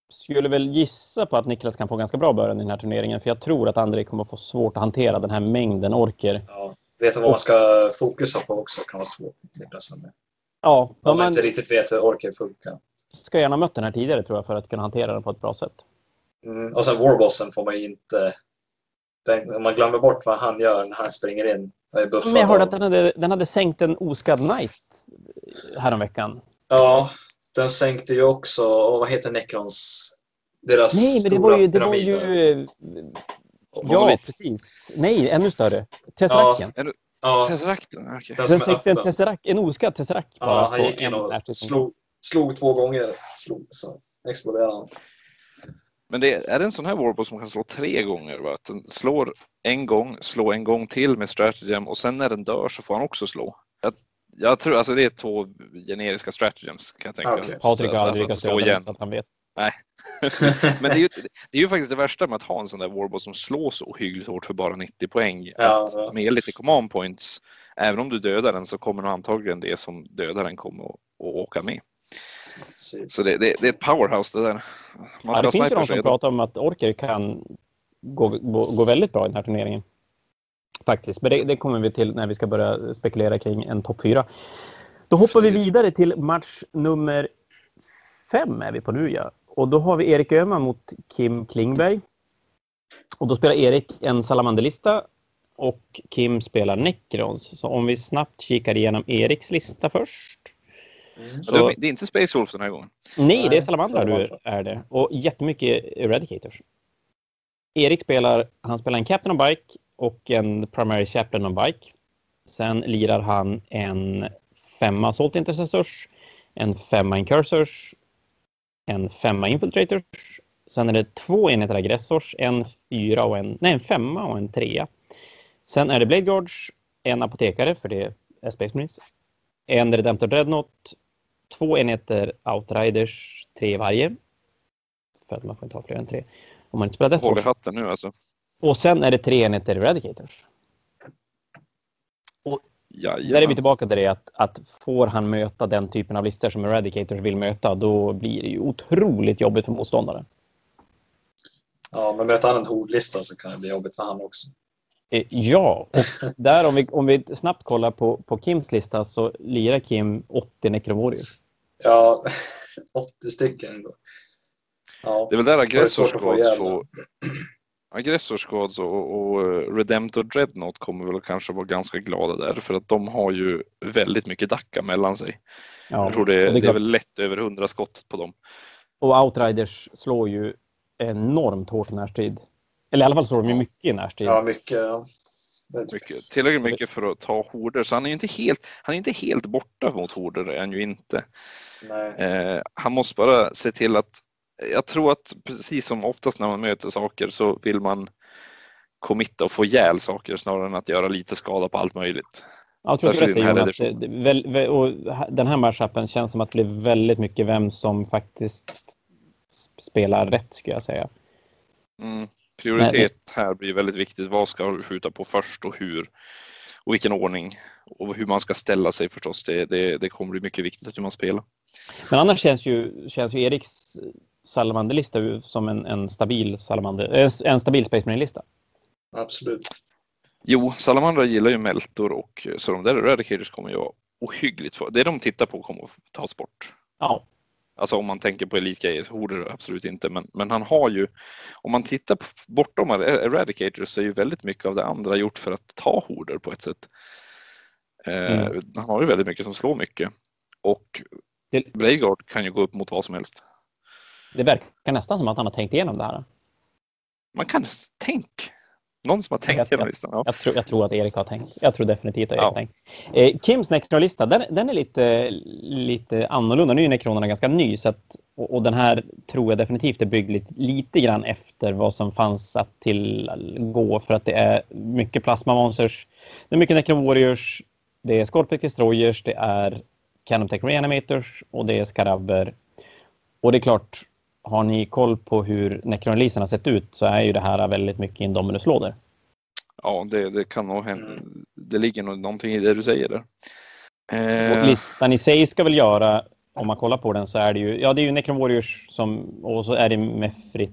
skulle väl gissa på att Niklas kan få ganska bra början i den här turneringen, för jag tror att André kommer få svårt att hantera den här mängden orker. Ja. Vet vad man ska fokusera på också kan vara svårt. Niklas. Ja, Om man men, inte riktigt vet hur orker funkar. Ska gärna mött den här tidigare tror jag för att kunna hantera den på ett bra sätt. Mm. Och sen Warbossen får man ju inte... Den, om man glömmer bort vad han gör när han springer in och är buffad Men jag hörde att den hade, den hade sänkt en oskadd Knight häromveckan. Ja, den sänkte ju också, och vad heter Necrons? Deras Nej, men det var ju... Det var ju ja, precis. Nej, ännu större. Tesseracken. Ja, Tesserakten? Okej. den Den sänkte en, tesserack, en oskadd tesserack Ja, han på gick in en och slog, slog två gånger. Slog, så exploderade han. Men det är det en sån här Warboss som kan slå tre gånger? Va? Att den slår en gång, slår en gång till med stratagem och sen när den dör så får han också slå. Jag, jag tror alltså det är två generiska stratagems kan jag tänka Ah, okej. Patrik har aldrig lyckats slå igen. så att han vet. Men det är, ju, det är ju faktiskt det värsta med att ha en sån där Warboss som slår så ohyggligt hårt för bara 90 poäng. Ja, att ja. med lite command points, även om du dödar den så kommer nog antagligen det som dödar den kommer att, att åka med. Precis. Så det, det, det är ett powerhouse det där. Man Ja, det finns ju de som pratar om att orker kan gå, gå, gå väldigt bra i den här turneringen. Faktiskt, men det, det kommer vi till när vi ska börja spekulera kring en topp 4. Då hoppar vi vidare till match nummer fem är vi på nu ja. Och då har vi Erik Öhman mot Kim Klingberg. Och då spelar Erik en salamanderlista och Kim spelar Necrons. Så om vi snabbt kikar igenom Eriks lista först. Mm. Ja, det är- inte Space Wolf den här gången. Nej, det är Nej, salamandrar du är det. Och jättemycket Eradicators. Erik spelar, han spelar en Captain on Bike och en Primary Chaplain on Bike. Sen lirar han en femma Salt Intercessors, en femma Incursors, en femma Infiltrators. Sen är det två enheter Aggressors, en fyra och en, nej, en femma och en trea. Sen är det Blade Guards, en apotekare, för det är Space Marines. En Redemptor Dreadnought, två enheter Outriders, tre i varje. För att man får inte ha fler än tre. Om man inte spelar Death Håll i hatten nu alltså. Och sen är det tre enheter Eradicators. Där är vi Jajamän. tillbaka till det att, att får han möta den typen av listor som Eradicators vill möta, då blir det ju otroligt jobbigt för motståndaren. Ja, men möter han en hordlista så kan det bli jobbigt för han också. Eh, Ja, och där om vi, om vi snabbt kollar på, på Kims lista så lirar Kim 80 Necrowarriors. Ja, 80 stycken. Då. Ja, Det är väl där det Aggressor Squads och, Aggressor Squads och, och eh, Redemptor Dreadnought kommer väl kanske vara ganska glada där för att de har ju väldigt mycket dacka mellan sig. Ja, Jag tror det, det, är klart- väl lätt över 100 skott på dem. Och Outriders slår ju enormt hårt i närstrid. Eller i alla fall slår de ju mycket i närstrid. ja mycket. Ja. Mycket, tillräckligt mycket för att ta horder så han är inte helt, han är inte helt borta mot horder, är han ju inte. Nej. Eh, han måste bara se till att, jag tror att precis som oftast när man möter saker så vill man committa och få ihjäl saker snarare än att göra lite skada på allt möjligt. Ja, jag tror du här Jonas. Väl- väl- och Den här matchupen känns som att det blir väldigt mycket vem som faktiskt spelar rätt, skulle jag säga. Mm. Prioritet här blir väldigt viktigt. Vad ska du skjuta på först och hur? Och vilken ordning. Och hur man ska ställa sig förstås. Det, det, det kommer bli mycket viktigt hur man spelar. Men annars känns ju, känns ju Eriks salamanderlista som en, en stabil salamander, eh, en stabil Space Marine-lista. Absolut. Jo, Salamandra gillar ju Meltor och så de där Eradicators kommer ju vara ohyggligt för. Det de tittar på kommer att tas bort. Ja, Alltså om man tänker på elitgrejer, horder absolut inte, men, men han har ju, om man tittar på, bortom Eradicators så är ju väldigt mycket av det andra gjort för att ta horder på ett sätt. Eh, Mm. Han har ju väldigt mycket som slår mycket och Det- Braygard kan ju gå upp mot vad som helst. det verkar nästan som att han har tänkt igenom det här. Man kan tänk. Någon som har tänkt Jag- listan. Ja. Jag tror, jag tror att Erik har tänkt. Jag tror definitivt att Erik Ja. har tänkt. Eh, Kims Necron-lista, den, den är lite, lite annorlunda. Nu är Necronerna ganska ny så att, och, och den här tror jag definitivt är byggd lite, lite grann efter vad som fanns att tillgå för att det är mycket Plasma Monsters, det är mycket Necron Warriors, det är Scorpic Destroyers, det är Cannon Tech Reanimators och det är Skarabber. Och det är klart, har ni koll på hur Necron-lisan har sett ut så är ju det här väldigt mycket Indominus-lådor. Ja, det, det kan nog hända. Mm. Det ligger nog någonting i det du säger där. Och Eh, listan i sig ska väl göra, om man kollar på den så är det ju, ja det är ju Necron Warriors som, och så är det Mefrit,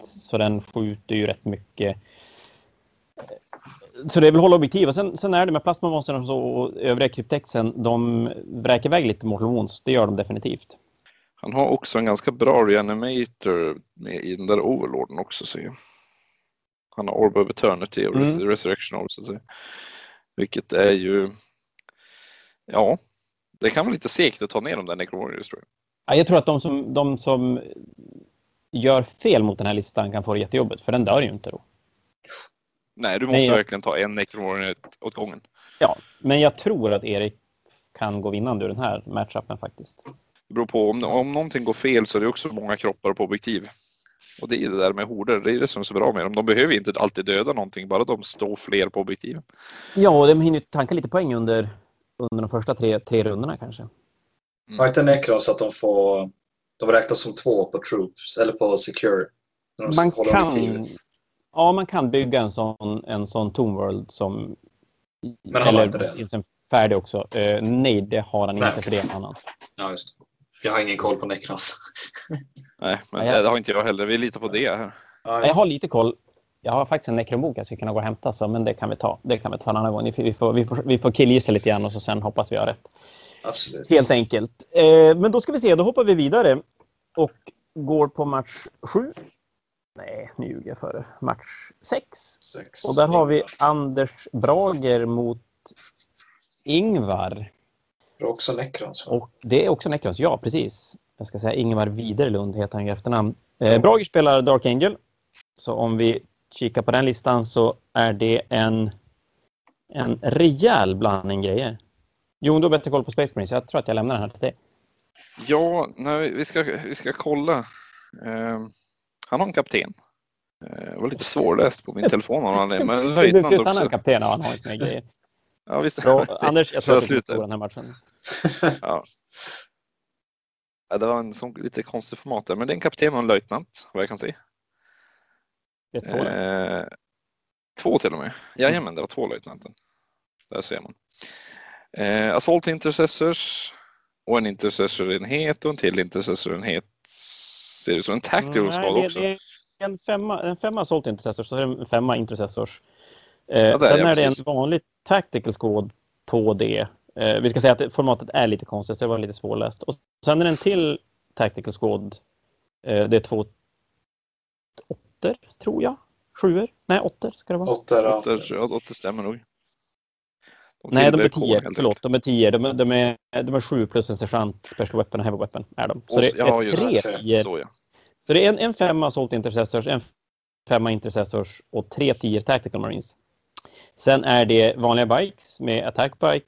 så den skjuter ju rätt mycket. Så det är väl hålla objektiv. Och sen, sen är det med plasmamonstren och, så, och övriga kryptexen, de vräker iväg lite Wounds. Det gör de definitivt. Han har också en ganska bra reanimator med i den där overlorden också. Så han har Orb of Eternity och mm. Resurrection också. Så. Vilket är ju, ja, det kan vara lite segt att ta ner de där Necrowarriors tror jag. Jag tror att de som, de som gör fel mot den här listan kan få det jättejobbigt, för den dör ju inte då. Nej, du måste Nej, verkligen ta en Necrowarrior åt gången. Ja, men jag tror att Erik kan gå vinnande ur den här matchupen faktiskt. Det beror på, om, om någonting går fel så är det också många kroppar på objektiv. Och det är det där med horder, det är det som är så bra med dem. De behöver inte alltid döda någonting, bara de står fler på objektiven. Ja, och de hinner tanka lite poäng under, under de första tre, tre rundorna kanske. Mm. Har inte Necros att de får... De räknas som två på Troops, eller på Secure? Man kan, ja, man kan bygga en sån, en sån Tomb World som... Men har eller, inte det? Finns en färdig också. Uh, nej, det har han nej. inte, för det är annan. Ja, just Jag har ingen koll på Necros. Nej, men Nej, det har inte jag heller. Vi litar på det här. Ja, jag har lite koll. Jag har faktiskt en Necron-bok jag skulle kunna gå och hämta, så, men det kan vi ta. Det kan vi ta en annan gång. Vi får, vi får, vi får killgissa lite grann och så sen hoppas vi har rätt. Absolut. Helt enkelt. Eh, men då ska vi se, då hoppar vi vidare och går på match sju. Nej, nu ljuger jag för match sex. sex. Och där har vi Anders Brager mot Ingvar. Det är också Necrons. Och det är också Necrons, ja precis jag ska säga Ingemar Widerlund heter han i efternamn. Eh, Brager spelar Dark Angel. Så om vi kikar på den listan så är det en, en rejäl blandning grejer. Jon, du har bättre koll på Space Marines. Jag tror att jag lämnar den här till dig. Ja, nej, vi, ska, vi ska kolla. Eh, han har en kapten. Eh, det var lite svårläst på min telefon av han men löjtnant också. Han har en kapten och han har inte med grejer. Ja, visst. Bra. Anders, jag tror att du den här matchen. Ja. Ja, det var en sån lite konstig format där, men det är en kapten och en löjtnant vad jag kan se. Det två, eh, två till och med. Jajamän, det var två löjtnanten. Där ser man. Eh, Assault Intercessors och en intercessorenhet och en till intercessorenhet. Ser ut som en tactical mm, squad också? Det är en femma, en femma Assault Intercessors och en femma Intercessors. Eh, ja, sen är, är det en vanlig tactical squad på det Eh, vi ska säga att formatet är lite konstigt, så det var lite svårläst. Och sen är det en till Tactical Squad. Eh, det är två åttor, tror jag. Sjuor? Nej, åttor ska det vara. Åttor, ja. Åttor, stämmer nog. De Nej, de är tio. Förlåt, de är tio. De, de, är, de är sju plus en sergeant, special weapon och heavy weapon är de. Så det är ja, tre tior. Så, ja. så det är en, en femma Salt Intercessors, en femma Intercessors och tre tior Tactical Marines. Sen är det vanliga bikes med attack bike,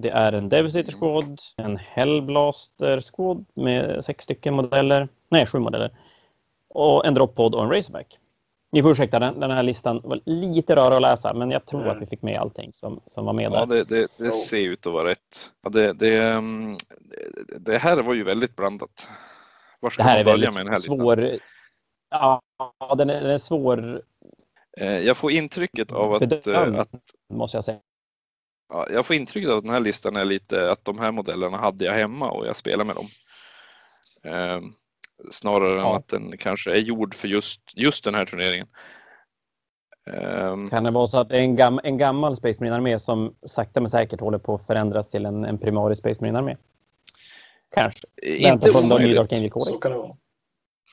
det är en Devastator mm. Squad, en Hellblaster Squad med sex stycken modeller. Nej, sju modeller. Och en Droppod och en Razorback. Ni får ursäkta, den, den här listan var lite rörig att läsa, men jag tror mm. att vi fick med allting som, som var med där. Ja, det, det, det ser ut att vara rätt. Ja, det, det, mm, det här var ju väldigt blandat. Var ska det här man börja med den här svår, listan? Ja, den är, den är svår. Eh, jag får intrycket av att, Bedöm, att måste jag säga. Ja, jag får intrycket av att den här listan är lite att de här modellerna hade jag hemma och jag spelar med dem. Eh, snarare ja. än att den kanske är gjord för just, just den här turneringen. Eh, kan det vara så att det är en, gam, en gammal Space Marine-armé som sakta men säkert håller på att förändras till en, en primarie Space Marine-armé? Kanske. Inte omöjligt. Så kan det vara.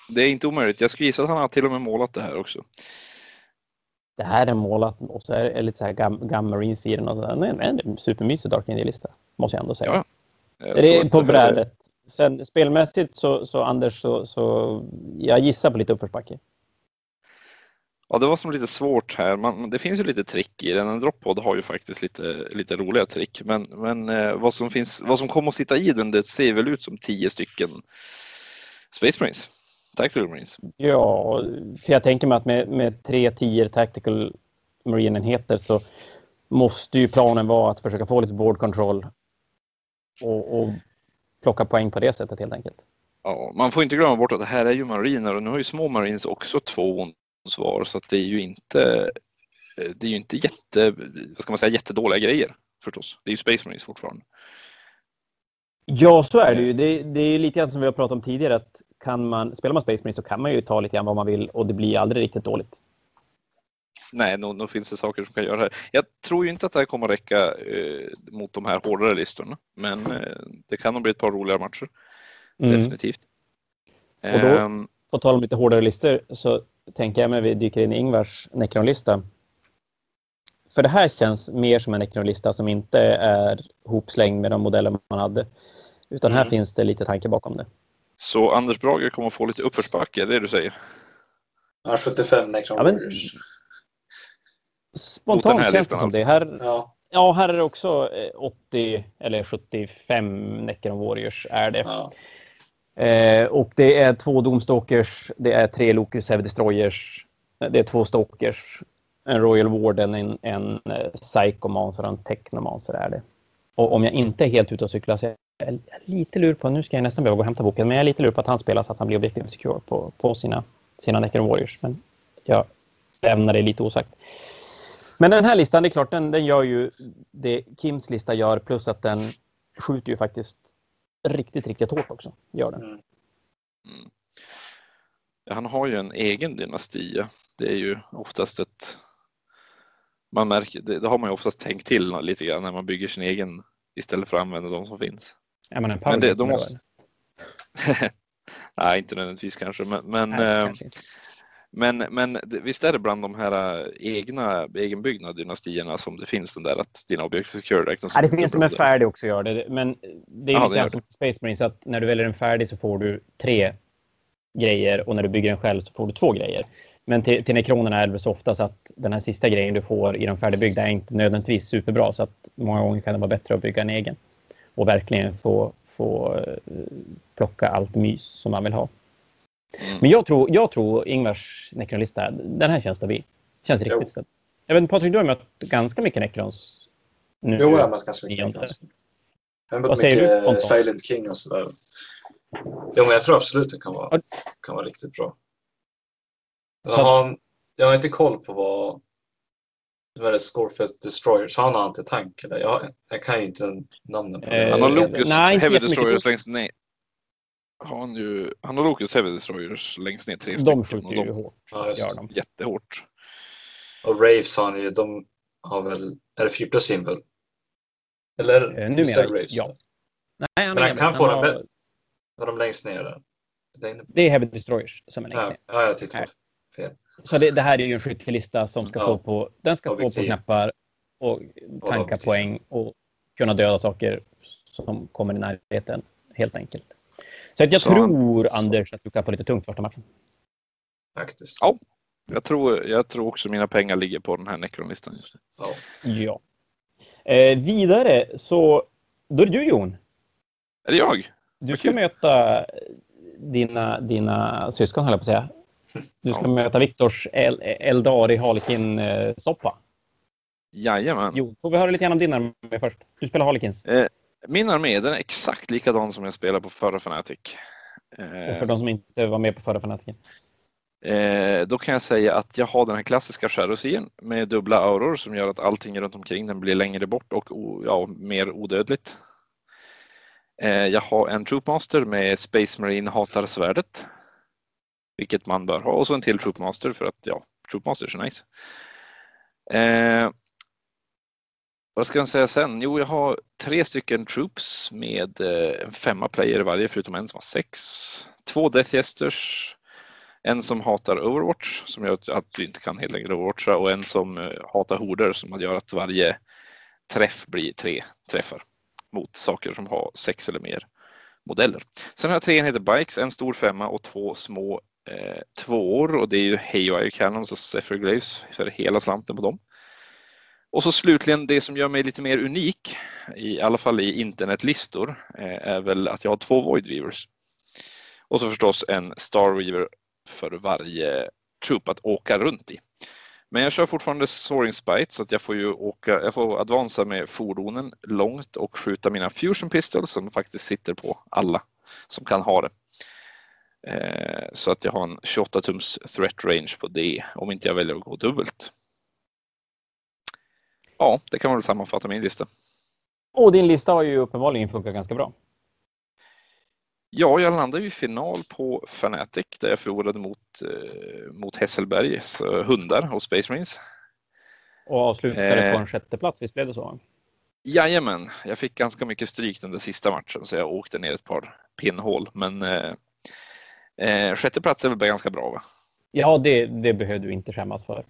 Det är inte omöjligt. Jag skulle gissa att han har till och med målat det här också det här är målat och så är det lite så här gam, gam Marines i den. Och det är supermysig Dark Angel-lista, måste jag ändå säga. Ja, det är på brädet. Sen spelmässigt så, så Anders, så, så jag gissar på lite uppförsbacke. Ja, det var som lite svårt här. Man, det finns ju lite trick i den. En droppod har ju faktiskt lite, lite roliga trick. Men, men eh, vad, som finns, vad som kommer att sitta i den, det ser väl ut som tio stycken Space Marines. Tactical Marines? Ja, för jag tänker mig att med, med tre tior Tactical Marine-enheter så måste ju planen vara att försöka få lite board control och, och plocka poäng på det sättet helt enkelt. Ja, man får inte glömma bort att det här är ju mariner och nu har ju små marines också två svar så att det är ju inte det är ju inte jätte, vad ska man säga, jättedåliga grejer förstås. Det är ju Space Marines fortfarande. Ja, så är det ju. Det, det är lite grann som vi har pratat om tidigare att kan man, spelar man Space Marine så kan man ju ta lite grann vad man vill och det blir aldrig riktigt dåligt. Nej, nog, nog finns det saker som kan göra det här. Jag tror ju inte att det här kommer räcka eh, mot de här hårdare listorna, men eh, det kan nog bli ett par roliga matcher. Mm. Definitivt. Och då- Ehm, På tal om lite hårdare listor så tänker jag mig vi dyker in i Ingvars Necron-lista. För det här känns mer som en Necron-lista som inte är hopslängd med de modeller man hade. Utan här Mm. finns det lite tanke bakom det. Så Anders Brager kommer att få lite uppförsbacke, är det du säger? Ja, 75 Necron Ja, men- Spontant här känns det listan som alltså. det. Här, Ja, ja, här är det också eh, 80 eller 75 Necron Warriors är det. ja. Eh, och det är två Domstalkers, det är tre Locus Heavy Destroyers, det är två Stalkers, en Royal Warden, en, en eh, Psychomancer och en Technomancer är det. Och om jag inte är helt ute och cyklar så är lite lur på, nu ska jag nästan behöva gå och hämta boken, men jag är lite lur på att han spelar så att han blir objektiv secure på, på sina, sina Necron Warriors. Men jag lämnar det lite osagt. Men den här listan, det är klart, den, den gör ju det Kims lista gör, plus att den skjuter ju faktiskt riktigt, riktigt hårt också. Gör den. Mm. Mm. Han har ju en egen dynasti. Det är ju oftast ett... Man märker, det, det har man ju oftast tänkt till lite grann när man bygger sin egen istället för att använda de som finns. Är man en Men power det- de måste-? Nej, inte nödvändigtvis kanske, men, men, Nej, eh, kanske men, men visst är det bland de här eh, egna egenbyggda dynastierna som det finns den där att dina objekt secure räknas Ja, det finns som en färdig också gör det. Men det är Ja, lite grann som Space Marine, så att när du väljer en färdig så får du tre grejer och när du bygger en själv så får du två grejer. Men till, till nekronerna är det så ofta så att den här sista grejen du får i de färdigbyggda är inte nödvändigtvis superbra. Så att många gånger kan det vara bättre att bygga en egen. Och verkligen få, få eh, plocka allt mys som man vill ha. Mm. Men jag tror, jag tror Ingvars nekronlista, den här känns stabil. Känns Jo. riktigt stabil. Jag vet inte, Patrik, du har mött ganska mycket nekrons nu. Jo, jag har mött ganska mycket. Necrons. Jag har mött säger du, mycket Ponton? Silent King och sådär. Jo, men jag tror absolut det kan vara, kan vara riktigt bra. Jag har, jag har inte koll på vad vad är det, Scorefest Destroyers, har han antitank eller? Jag, jag kan ju inte namnen på Eh, Han har Locus nej, Heavy. Destroyers längst ner. Har han, ju, han har Locus Heavy Destroyers längst ner, tre De stycken. skjuter och ju de hårt. Ja, just Gör de. jättehårt. Och Raves har han ju, de har väl, är det 4 plus symbol? Eller Eh, visst är det numera, Raves? ja. Nej, Men han kan få den har- bättre. Har de längst ner där? Det är Heavy Destroyers som är längst Ja, ner. ja, jag tittade fel. Så det, det här är ju en skyttelista som ska Ja. stå på, den ska stå på knappar och tanka objektiv. poäng och kunna döda saker som kommer i närheten, helt enkelt. Så att jag Så han- tror, så- Anders, att du kan få lite tungt första matchen. Faktiskt. Ja. Jag tror, jag tror också mina pengar ligger på den här Necron-listan just nu. Ja. Ja. Eh, vidare så, då är det du Jon. Är det jag? Du Vad ska kul. möta dina, dina syskon, höll jag på att säga. Du ska Ja. möta Viktors El Eldari Harlekin-soppa. Jajamän. Jo, får vi höra lite grann om din armé först? Du spelar Harlequins. Min armé den är exakt likadan som jag spelade på förra Fnatic. Eh, Och för de som inte var med på förra fanatiken. Eh, då kan jag säga att jag har den här klassiska Shadowseern med dubbla auror som gör att allting runt omkring den blir längre bort och ja, mer odödligt. Eh, jag har en Troopmaster med Space Marine hatar svärdet. Vilket man bör ha och så en till Troopmaster för att ja, Troopmaster är nice. Eh, vad ska jag säga sen? Jo, jag har tre stycken troops med eh, en femma player i varje förutom en som har sex. Två Death Jesters. En som hatar Overwatch som gör att du inte kan helt längre Overwatcha och en som eh, hatar horder som gör att varje träff blir tre träffar mot saker som har sex eller mer modeller. Sen har jag tre enheter bikes, en stor femma och två små eh, tvåor och det är ju Haywire Cannons och Zephyr Glaves för hela slanten på dem. Och så slutligen det som gör mig lite mer unik, i alla fall i internetlistor, eh, är väl att jag har två Void Weavers. Och så förstås en Star Weaver för varje troop att åka runt i. Men jag kör fortfarande Soaring Spite så att jag får ju åka, jag får advansa med fordonen långt och skjuta mina Fusion Pistols som faktiskt sitter på alla som kan ha det. Eh, så att jag har en 28 tums threat range på det om inte jag väljer att gå dubbelt. Ja, det kan man väl sammanfatta min lista. Och din lista har ju uppenbarligen funkat ganska bra. Ja, jag landade ju i final på Fnatic där jag förlorade mot, eh, mot Hesselbergs hundar och Space Marines. Och avslutade Eh. på en sjätte plats, visst blev det så? Jajamän, jag fick ganska mycket stryk den där sista matchen så jag åkte ner ett par pinnhål. Men eh, Eh, sjätte plats är väl ganska bra va? Ja, det, det behöver du inte skämmas för.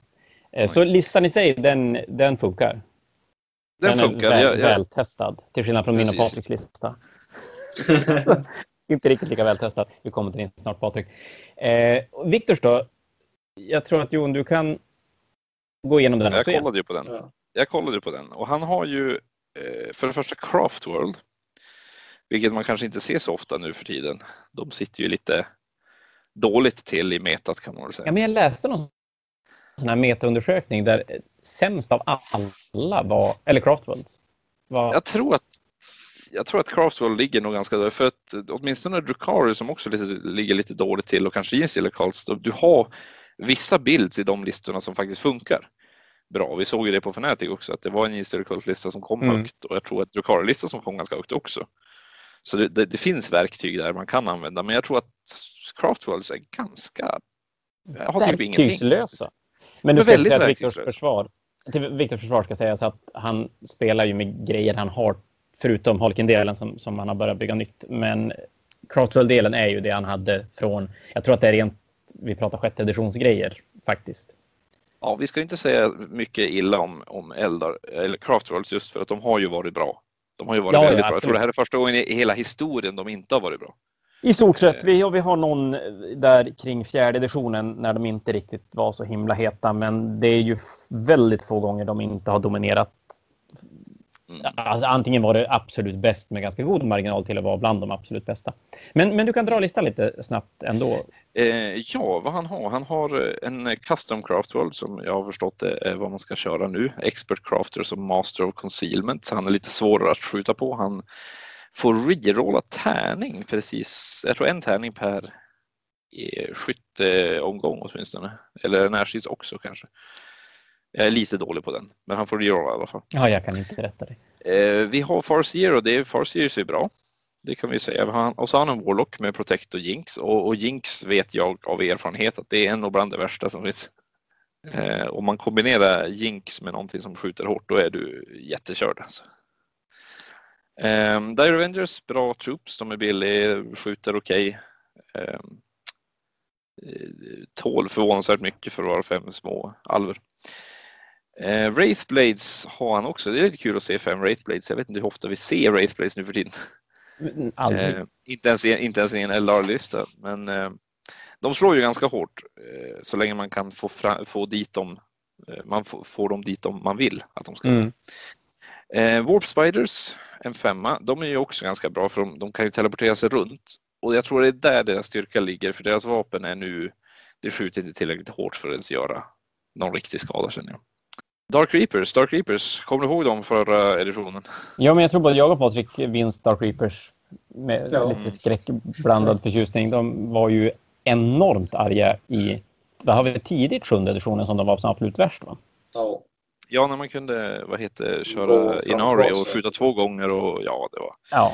Eh, så listan i sig, den, den funkar. Den, Den, funkar. är väl, jag, jag, vältestad, till skillnad från min och Precis. Patriks lista. inte riktigt lika vältestad. Vi kommer till din snart, Patrik. Eh, Viktors då? Jag tror att Jon, du kan gå igenom den jag också. igen. kollade ju på den. Ja. Jag kollade ju på den och han har ju eh, för det första Craft World. Vilket man kanske inte ser så ofta nu för tiden. De sitter ju lite dåligt till i metat kan man väl säga. Ja, men jag läste någon sån här metaundersökning där sämst av alla var, eller Craftworlds, var Jag tror att jag tror att Craftwell ligger nog ganska där för att åtminstone Drukari som också lite, ligger lite dåligt till och kanske Jeans eller du har vissa builds i de listorna som faktiskt funkar bra. Vi såg ju det på Fnatic också att det var en Jeans lista som kom Mm. högt och jag tror att Drukari-lista som kom ganska högt också. Så det, det, det finns verktyg där man kan använda men jag tror att Craftworlds är ganska har typ verktygslösa. Men du ska väldigt säga att Viktors försvar, till Viktors försvar ska sägas att han spelar ju med grejer han har, förutom Holken-delen som, som han har börjat bygga nytt. Men Craftworld-delen är ju det han hade från, jag tror att det är rent, vi pratar sjätte editionsgrejer faktiskt. Ja, vi ska inte säga mycket illa om, om Eldar eller Craftworlds just för att de har ju varit bra. De har ju varit Ja, ja, väldigt bra. Jag tror det här är första gången i hela historien de inte har varit bra. I stort sett. Vi, och vi har någon där kring fjärde editionen när de inte riktigt var så himla heta. Men det är ju väldigt få gånger de inte har dominerat. Mm. Alltså, antingen var det absolut bäst med ganska god marginal till att vara bland de absolut bästa. Men, men du kan dra listan lite snabbt ändå. Eh, ja, vad han har? Han har eh, en custom craft world som jag har förstått är vad man ska köra nu. Expert crafter som master of concealment. Så han är lite svårare att skjuta på. Han får rerolla tärning precis. Jag tror en tärning per eh, skytteomgång åtminstone. Eller närstrids också kanske. Jag är lite dålig på den, men han får rerolla i alla fall. Ja, jag kan inte rätta dig. Eh, vi har Farseer och det är Farseer är bra. Det kan vi säga. Och så har han en Warlock med Protect och Jinx och, och Jinx vet jag av erfarenhet att det är en av bland det värsta som finns. Eh, om man kombinerar Jinx med någonting som skjuter hårt då är du jättekörd. Alltså. Eh, Dire Avengers, bra troops. De är billiga, skjuter okej. Eh, eh, tål förvånansvärt mycket för att vara fem små alver. Eh, Wraithblades har han också. Det är lite kul att se fem Wraithblades. Jag vet inte hur ofta vi ser Wraithblades nu för tiden. Mm, Aldrig. Eh, inte, ens inte ens i en LR-lista. Men eh, de slår ju ganska hårt eh, så länge man kan få, få dit dem. Eh, man får, får dem dit om man vill att de ska. Mm. Eh, Warp Spiders, en femma, de är ju också ganska bra för de, de kan ju teleportera sig runt. Och jag tror det är där deras styrka ligger för deras vapen är nu, det skjuter inte tillräckligt hårt för att ens göra någon riktig skada känner jag. Dark Reapers, Dark Reapers, kommer du ihåg dem förra editionen? Ja, men jag tror både jag och Patrik vinst Dark Reapers med Ja. lite skräckblandad förtjusning. De var ju enormt arga i, det har vi tidigt sjunde editionen som de var som absolut värst va? Ja. Ja, när man kunde, vad heter, köra Inari och skjuta två gånger och ja, det var. Ja.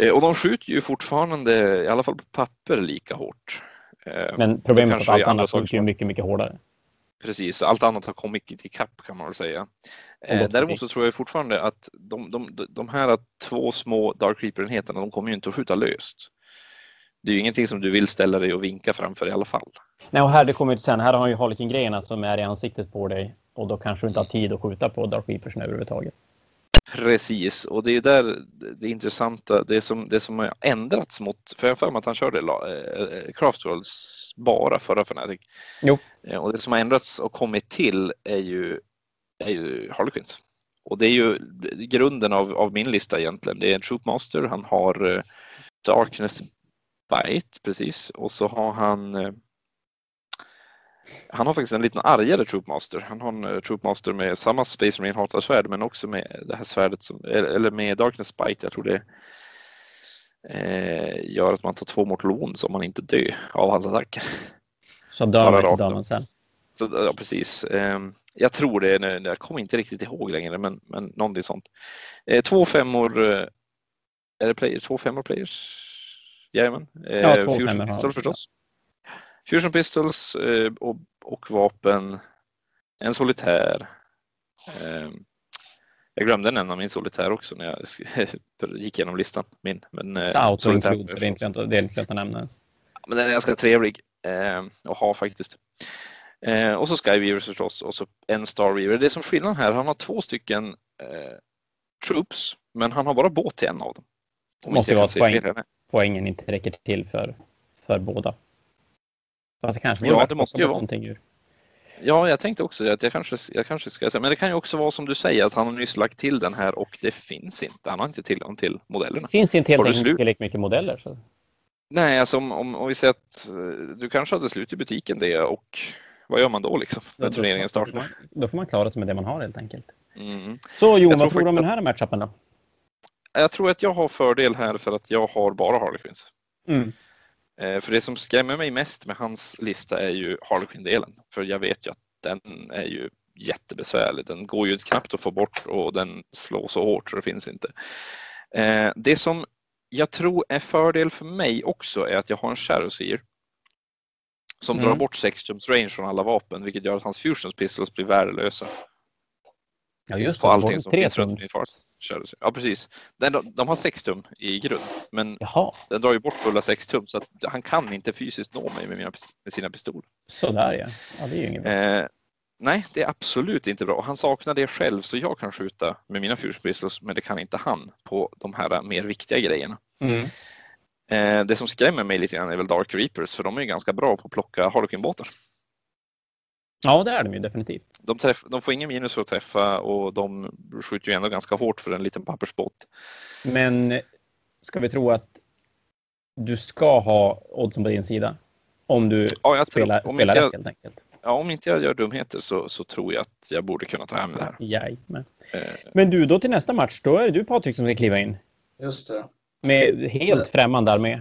Eh, och de skjuter ju fortfarande, i alla fall på papper, lika hårt. Eh, Men problemet är att allt annat funkar ju mycket, mycket hårdare. Precis, allt annat har kommit i kapp kan man väl säga. Eh, däremot så tror jag fortfarande att de, de, de här två små Dark Reaper-enheterna, de kommer ju inte att skjuta löst. Det är ju ingenting som du vill ställa dig och vinka framför i alla fall. Nej, och här det kommer ju sen. Här har ju Harlequin-grejerna som är i ansiktet på dig och då kanske du inte har tid att skjuta på Dark Reapers överhuvudtaget. Precis, och det är där det intressanta, det som, det som har ändrats mot, för jag har för mig att han körde la- eh, Craftworlds bara förra Fnatic. Jo. Eh, Och det som har ändrats och kommit till är ju, är ju Harlequins. Och det är ju grunden av, av min lista egentligen. Det är en Troopmaster, han har eh, Darkness Bite, precis, och så har han han har faktiskt en liten argare Troopmaster. Han har en eh, Troopmaster med samma Space Marine svärd men också med det här svärdet som, eller med Darkness Bite. Jag tror det eh, gör att man tar två mortal wounds om man inte dör av hans attacker. Så dör man sen. Så, ja, precis. Ehm, jag tror det, nu- jag kommer inte riktigt ihåg längre men, men någonting sånt. Eh, två femmor, eh, är det player, två femmor players? Jajamän. Eh, Ja, två Fusion femmor Pistol förstås. Fusion Pistols eh, och, och vapen. En solitär. Ehm, jag glömde nämna min solitär också när jag gick igenom listan. Min, men, eh, Så solitär- include, så det är inte lönt det är inte lönt att nämna ens. Men den är ganska trevlig eh, att ha faktiskt. Eh, och så Skyweavers förstås och så en Starweaver. Det är som skillnaden här, han har två stycken eh, troops, men han har bara båt till en av dem. Om Måste vara att poäng, poängen inte räcker till för, för båda. Fast det kanske ja, det måste ju vara. Någonting ur. Ja, jag tänkte också. Att jag, kanske, jag kanske ska säga, men det kan ju också vara som du säger att han har nyss lagt till den här och det finns inte. Han har inte tillgång till modellerna. Det finns inte helt enkelt tillräckligt mycket modeller. Så. Nej, alltså om, om, om, vi säger att eh, du kanske hade slut i butiken det och vad gör man då liksom när ja, turneringen startar? Man, då får man klara sig med det man har helt enkelt. Mm. Så Jon, vad tror du om den här matchupen då? Jag tror att jag har fördel här för att jag har bara Harlequins. Mm. Eh, för det som skrämmer mig mest med hans lista är ju Harlequin-delen. För jag vet ju att den är ju jättebesvärlig. Den går ju knappt att få bort och den slår så hårt så det finns inte. Eh, det som jag tror är fördel för mig också är att jag har en Shadowseer som mm. drar bort 6 tums range från alla vapen vilket gör att hans fusions pistols blir värdelösa. Ja just det, på allting som finns runt Ja precis. Den, de har 6 tum i grund men Jaha. den drar ju bort fulla 6 tum så att han kan inte fysiskt nå mig med, mina, med sina pistoler. Sådär ja. ja det är ju inget bra. Eh, nej, det är absolut inte bra. Han saknar det själv så jag kan skjuta med mina fusion pistols men det kan inte han på de här mer viktiga grejerna. Mm. Eh, det som skrämmer mig lite grann är väl Dark Reapers för de är ju ganska bra på att plocka Harlequin-båtar. Ja, det är de ju definitivt. De, träff, de, får ingen minus för att träffa och de skjuter ju ändå ganska hårt för en liten pappersbåt. Men ska vi tro att du ska ha oddsen på din sida? Om du ja, spelar, om spelar jag, rätt helt enkelt. Ja, om inte jag gör dumheter så, så tror jag att jag borde kunna ta hem det här. Jajamän. Eh. Men du, då till nästa match, då är det du Patrik som ska kliva in. Just det. Med helt främmande armé.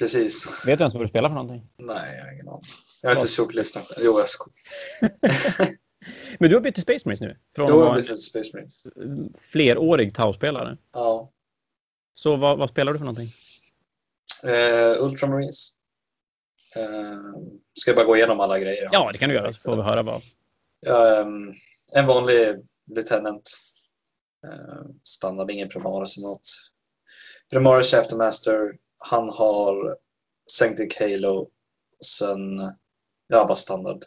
Precis. Vet du ens vad du spelar för någonting? Nej, jag har ingen aning. Jag har inte gjort listan. Jo, jag ska. Men du har bytt till Space Marines nu? Från jo, jag har bytt till Space Marines. Flerårig Tau-spelare? Ja. Så vad, vad, spelar du för någonting? Uh, Ultramarines. Uh, ska jag bara gå igenom alla grejer? Ja, det kan du göra så får vi höra vad. Um, en vanlig lieutenant. Uh, standard, ingen primaris eller något. Primaris Chaptermaster. Han har Sanctic Halo. Sen, ja bara standard.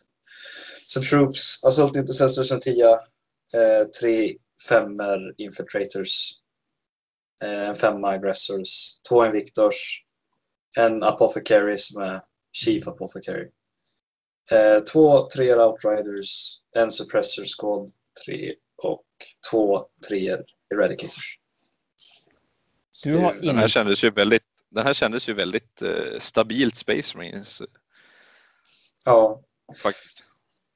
Sen Troops, Assault Intercessors en 10. Eh, tre femmer Infiltrators. Eh, en femma Aggressors. Två Invictors. En Apothecary som är Chief Apothecary. Eh, två treor Outriders. En Suppressor Squad. Tre och två treor Eradicators. Du har den här kändes ju väldigt, den här kändes ju väldigt eh, stabilt Space Marines. Ja. Faktiskt.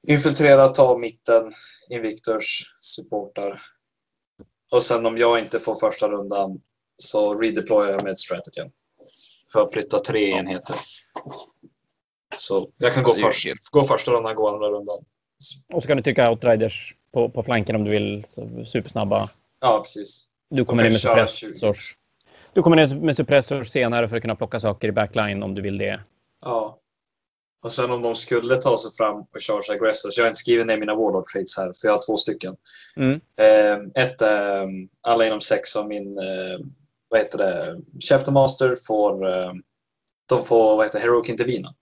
Infiltrera, ta mitten, Invictors, supportar. Och sen om jag inte får första rundan så redeployar jag med ett strategy. För att flytta tre enheter. Så jag kan gå, först, gå första rundan, gå andra rundan. Och så kan du tycka outriders på, på flanken om du vill. Så supersnabba. Ja, precis. Du kommer in med suppressors. Du kommer in med suppressor senare för att kunna plocka saker i backline om du vill det. Ja. Och sen om de skulle ta sig fram och charge aggressors. Jag har inte skrivit ner mina warlord trades här för jag har två stycken. Mm. Eh, ett är eh, alla inom sex av min eh, vad heter det? Chapter Master får eh, de får vad heter Heroic Intervina.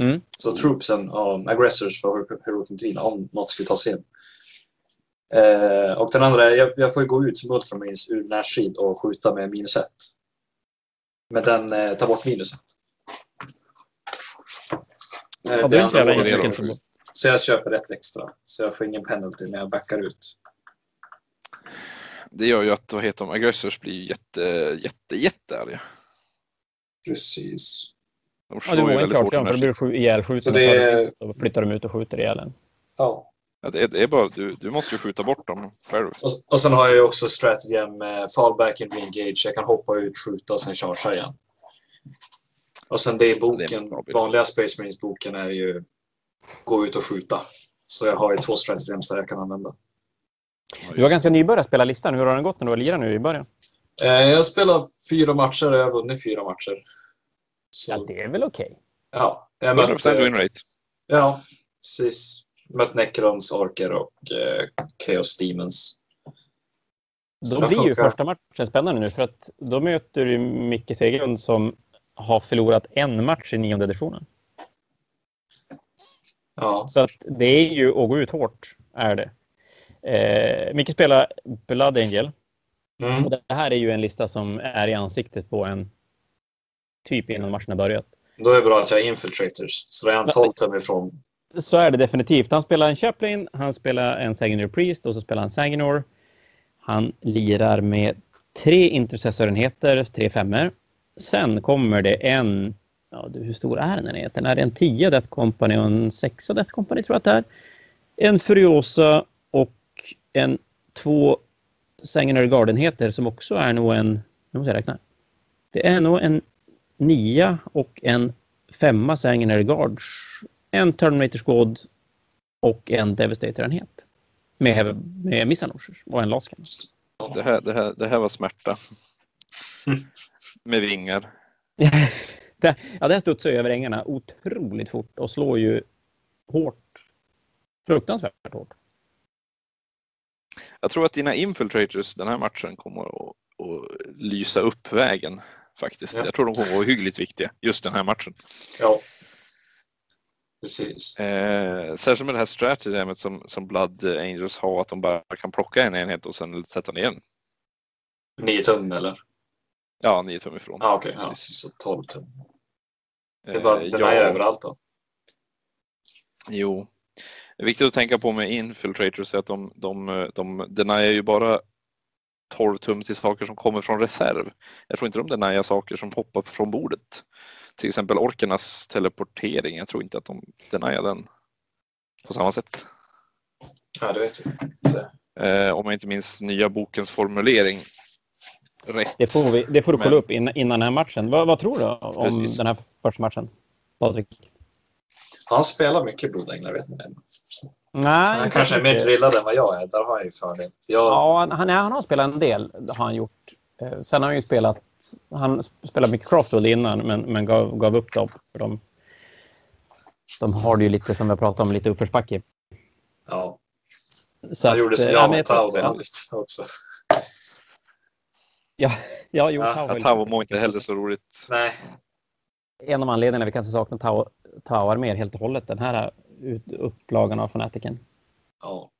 Mm. Så troopsen av aggressors får Heroic Intervina om något skulle ta sig in. Eh, och den andra är jag, jag får gå ut som Ultramarines ur närstrid och skjuta med minus ett. Men den eh, tar bort minus ett. Ja, det är så jag köper ett extra. Så jag får ingen penalty när jag backar ut. Det gör ju att vad heter de, aggressors blir jätte, jätte, jättearga. Precis. De ja, det vågar klart för då blir du ihjälskjuten. Det... Är... Så flyttar de ut och skjuter ihjäl en. Ja. Ja det, är, det är bara, du, du måste ju skjuta bort dem själv. Och, och sen har jag ju också strategin med fallback and reengage. Jag kan hoppa ut, skjuta och sen chargea igen. Och sen det i boken, det vanliga Space Marines-boken är ju gå ut och skjuta. Så jag har ju två strategems där jag kan använda. Du var ganska nybörjare spela listan. Hur har den gått när du har lirat nu i början? Eh, jag har spelat fyra matcher och jag har vunnit fyra matcher. Så... Ja, det är väl okej. Okay. Ja. Jag 100% win rate. Ja, precis. Mött Necrons, Orker och eh, Chaos Demons. Då blir ju första matchen spännande nu för att då möter du Micke Segerlund som har förlorat en match i nionde editionen. Ja. Så att det är ju att gå ut hårt, är det. Eh, Micke spelar Blood Angel. Mm. Och det här är ju en lista som är i ansiktet på en typ innan matchen har börjat. Då är det bra att jag har infiltrators. Så då är han 12 tum ifrån. Så är det definitivt. Han spelar en Chaplin, han spelar en Saginor Priest och så spelar han Saginor. Han lirar med tre intercessorenheter, tre femmer. Sen kommer det en, ja hur stor är den enheten? Är det en 10 Death Company och en 6 Death Company tror jag att det är. En Furiosa och en två Saginor Garden-enheter som också är nog en, nu måste jag räkna. Det är nog en nia och en femma Saginor Guards. En Terminator Squad och en Devastator-enhet. Med, med Missanoshers och en Laskan. Det här, det här, det här var smärta. Mm. Med vingar. det, ja, det här studsar över ängarna otroligt fort och slår ju hårt. Fruktansvärt hårt. Jag tror att dina infiltrators den här matchen kommer att, att lysa upp vägen faktiskt. Ja. Jag tror de kommer att vara hyggligt viktiga just den här matchen. Ja. Precis. Eh, särskilt med det här strategemet som, som Blood Angels har, att de bara kan plocka en enhet och sen sätta ner den. 9 tum eller? Ja, nio tum ifrån. Ja, okej. ja. Så 12 tum. Det är bara, Eh, den ja, är överallt då. Jo. Det är viktigt att tänka på med infiltrators är att de, de, de deniar ju bara 12 tum till saker som kommer från reserv. Jag tror inte de deniar saker som hoppar från bordet. Till exempel orkernas teleportering. Jag tror inte att de deniar den på samma sätt. Ja, det vet jag inte. Eh, om jag inte minns nya bokens formulering rätt. Det får, vi, det får du kolla Men- upp innan, innan den här matchen. Vad, vad tror du om Precis. den här första matchen? Patrik? Han spelar mycket blodänglar, vet det. Nej, Han kanske är mer drillad än vad jag är. Där har jag ju fördel. Jag, Ja, han, han, är- han har spelat en del. Har han gjort. Eh, Sen har han ju spelat... Han spelade mycket Crossroad innan, men, men gav, gav upp dem. För de, de har det ju lite, som vi har pratat om, lite uppförsbacke. ja. Så han gjorde som jag med Tau också. ja, ja, jo, Ja, Tau Tavo mår inte heller så roligt. Nej, En av anledningarna vi kanske saknar Tau, Tau-arméer helt och hållet, den här upplagan av Fanatiken. ja.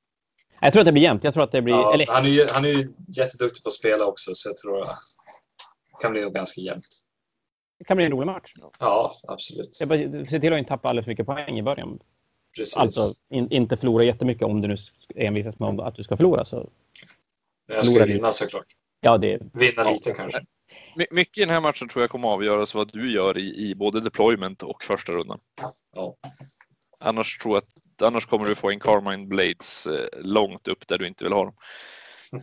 Jag tror att det blir jämnt. Jag tror att det blir... ja eller, han, är ju, han är ju jätteduktig på att spela också, så jag tror att kan bli nog ganska jämnt. det kan bli en rolig match. Ja, absolut. Jag bara, se till att inte tappa alldeles för mycket poäng i början. Precis. Alltså in, inte förlora jättemycket om du nu envisas med att du ska förlora. Så, Men jag ska vinna såklart. ja, det, Vinna Ja. lite kanske. My- Mycket i den här matchen tror jag kommer avgöras vad du gör i, i både deployment och första rundan. Ja. Annars tror jag att annars kommer du få en Carmine Blades eh, långt upp där du inte vill ha dem.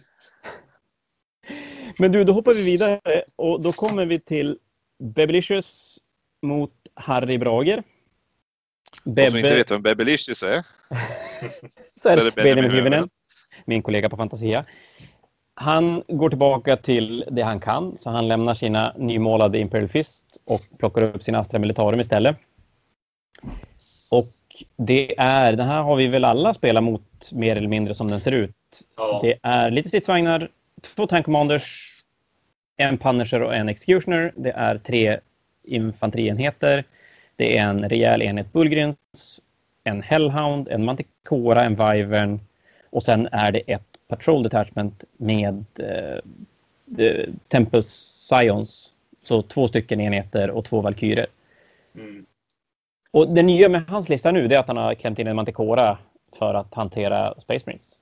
Men du, då hoppar vi vidare och då kommer vi till Bebelicious mot Harry Brager. De som inte vet vem Bebelicious är. så är det det Benjamin Hyvönen. min kollega på Fantasia. Han går tillbaka till det han kan, så han lämnar sina nymålade Imperial Fist och plockar upp sina Astra Militarum istället. Och det är, den här har vi väl alla spelat mot mer eller mindre som den ser ut. Ja. Det är lite stridsvagnar, två tank commanders, en punisher och en executioner. Det är tre infanterienheter. Det är en rejäl enhet bullgrins, en hellhound, en manticora, en wyvern och sen är det ett patrol detachment med eh, Tempus Scions. Så två stycken enheter och två valkyrer. Mm. Och det nya med hans lista nu är att han har klämt in en manticora för att hantera Space Marines.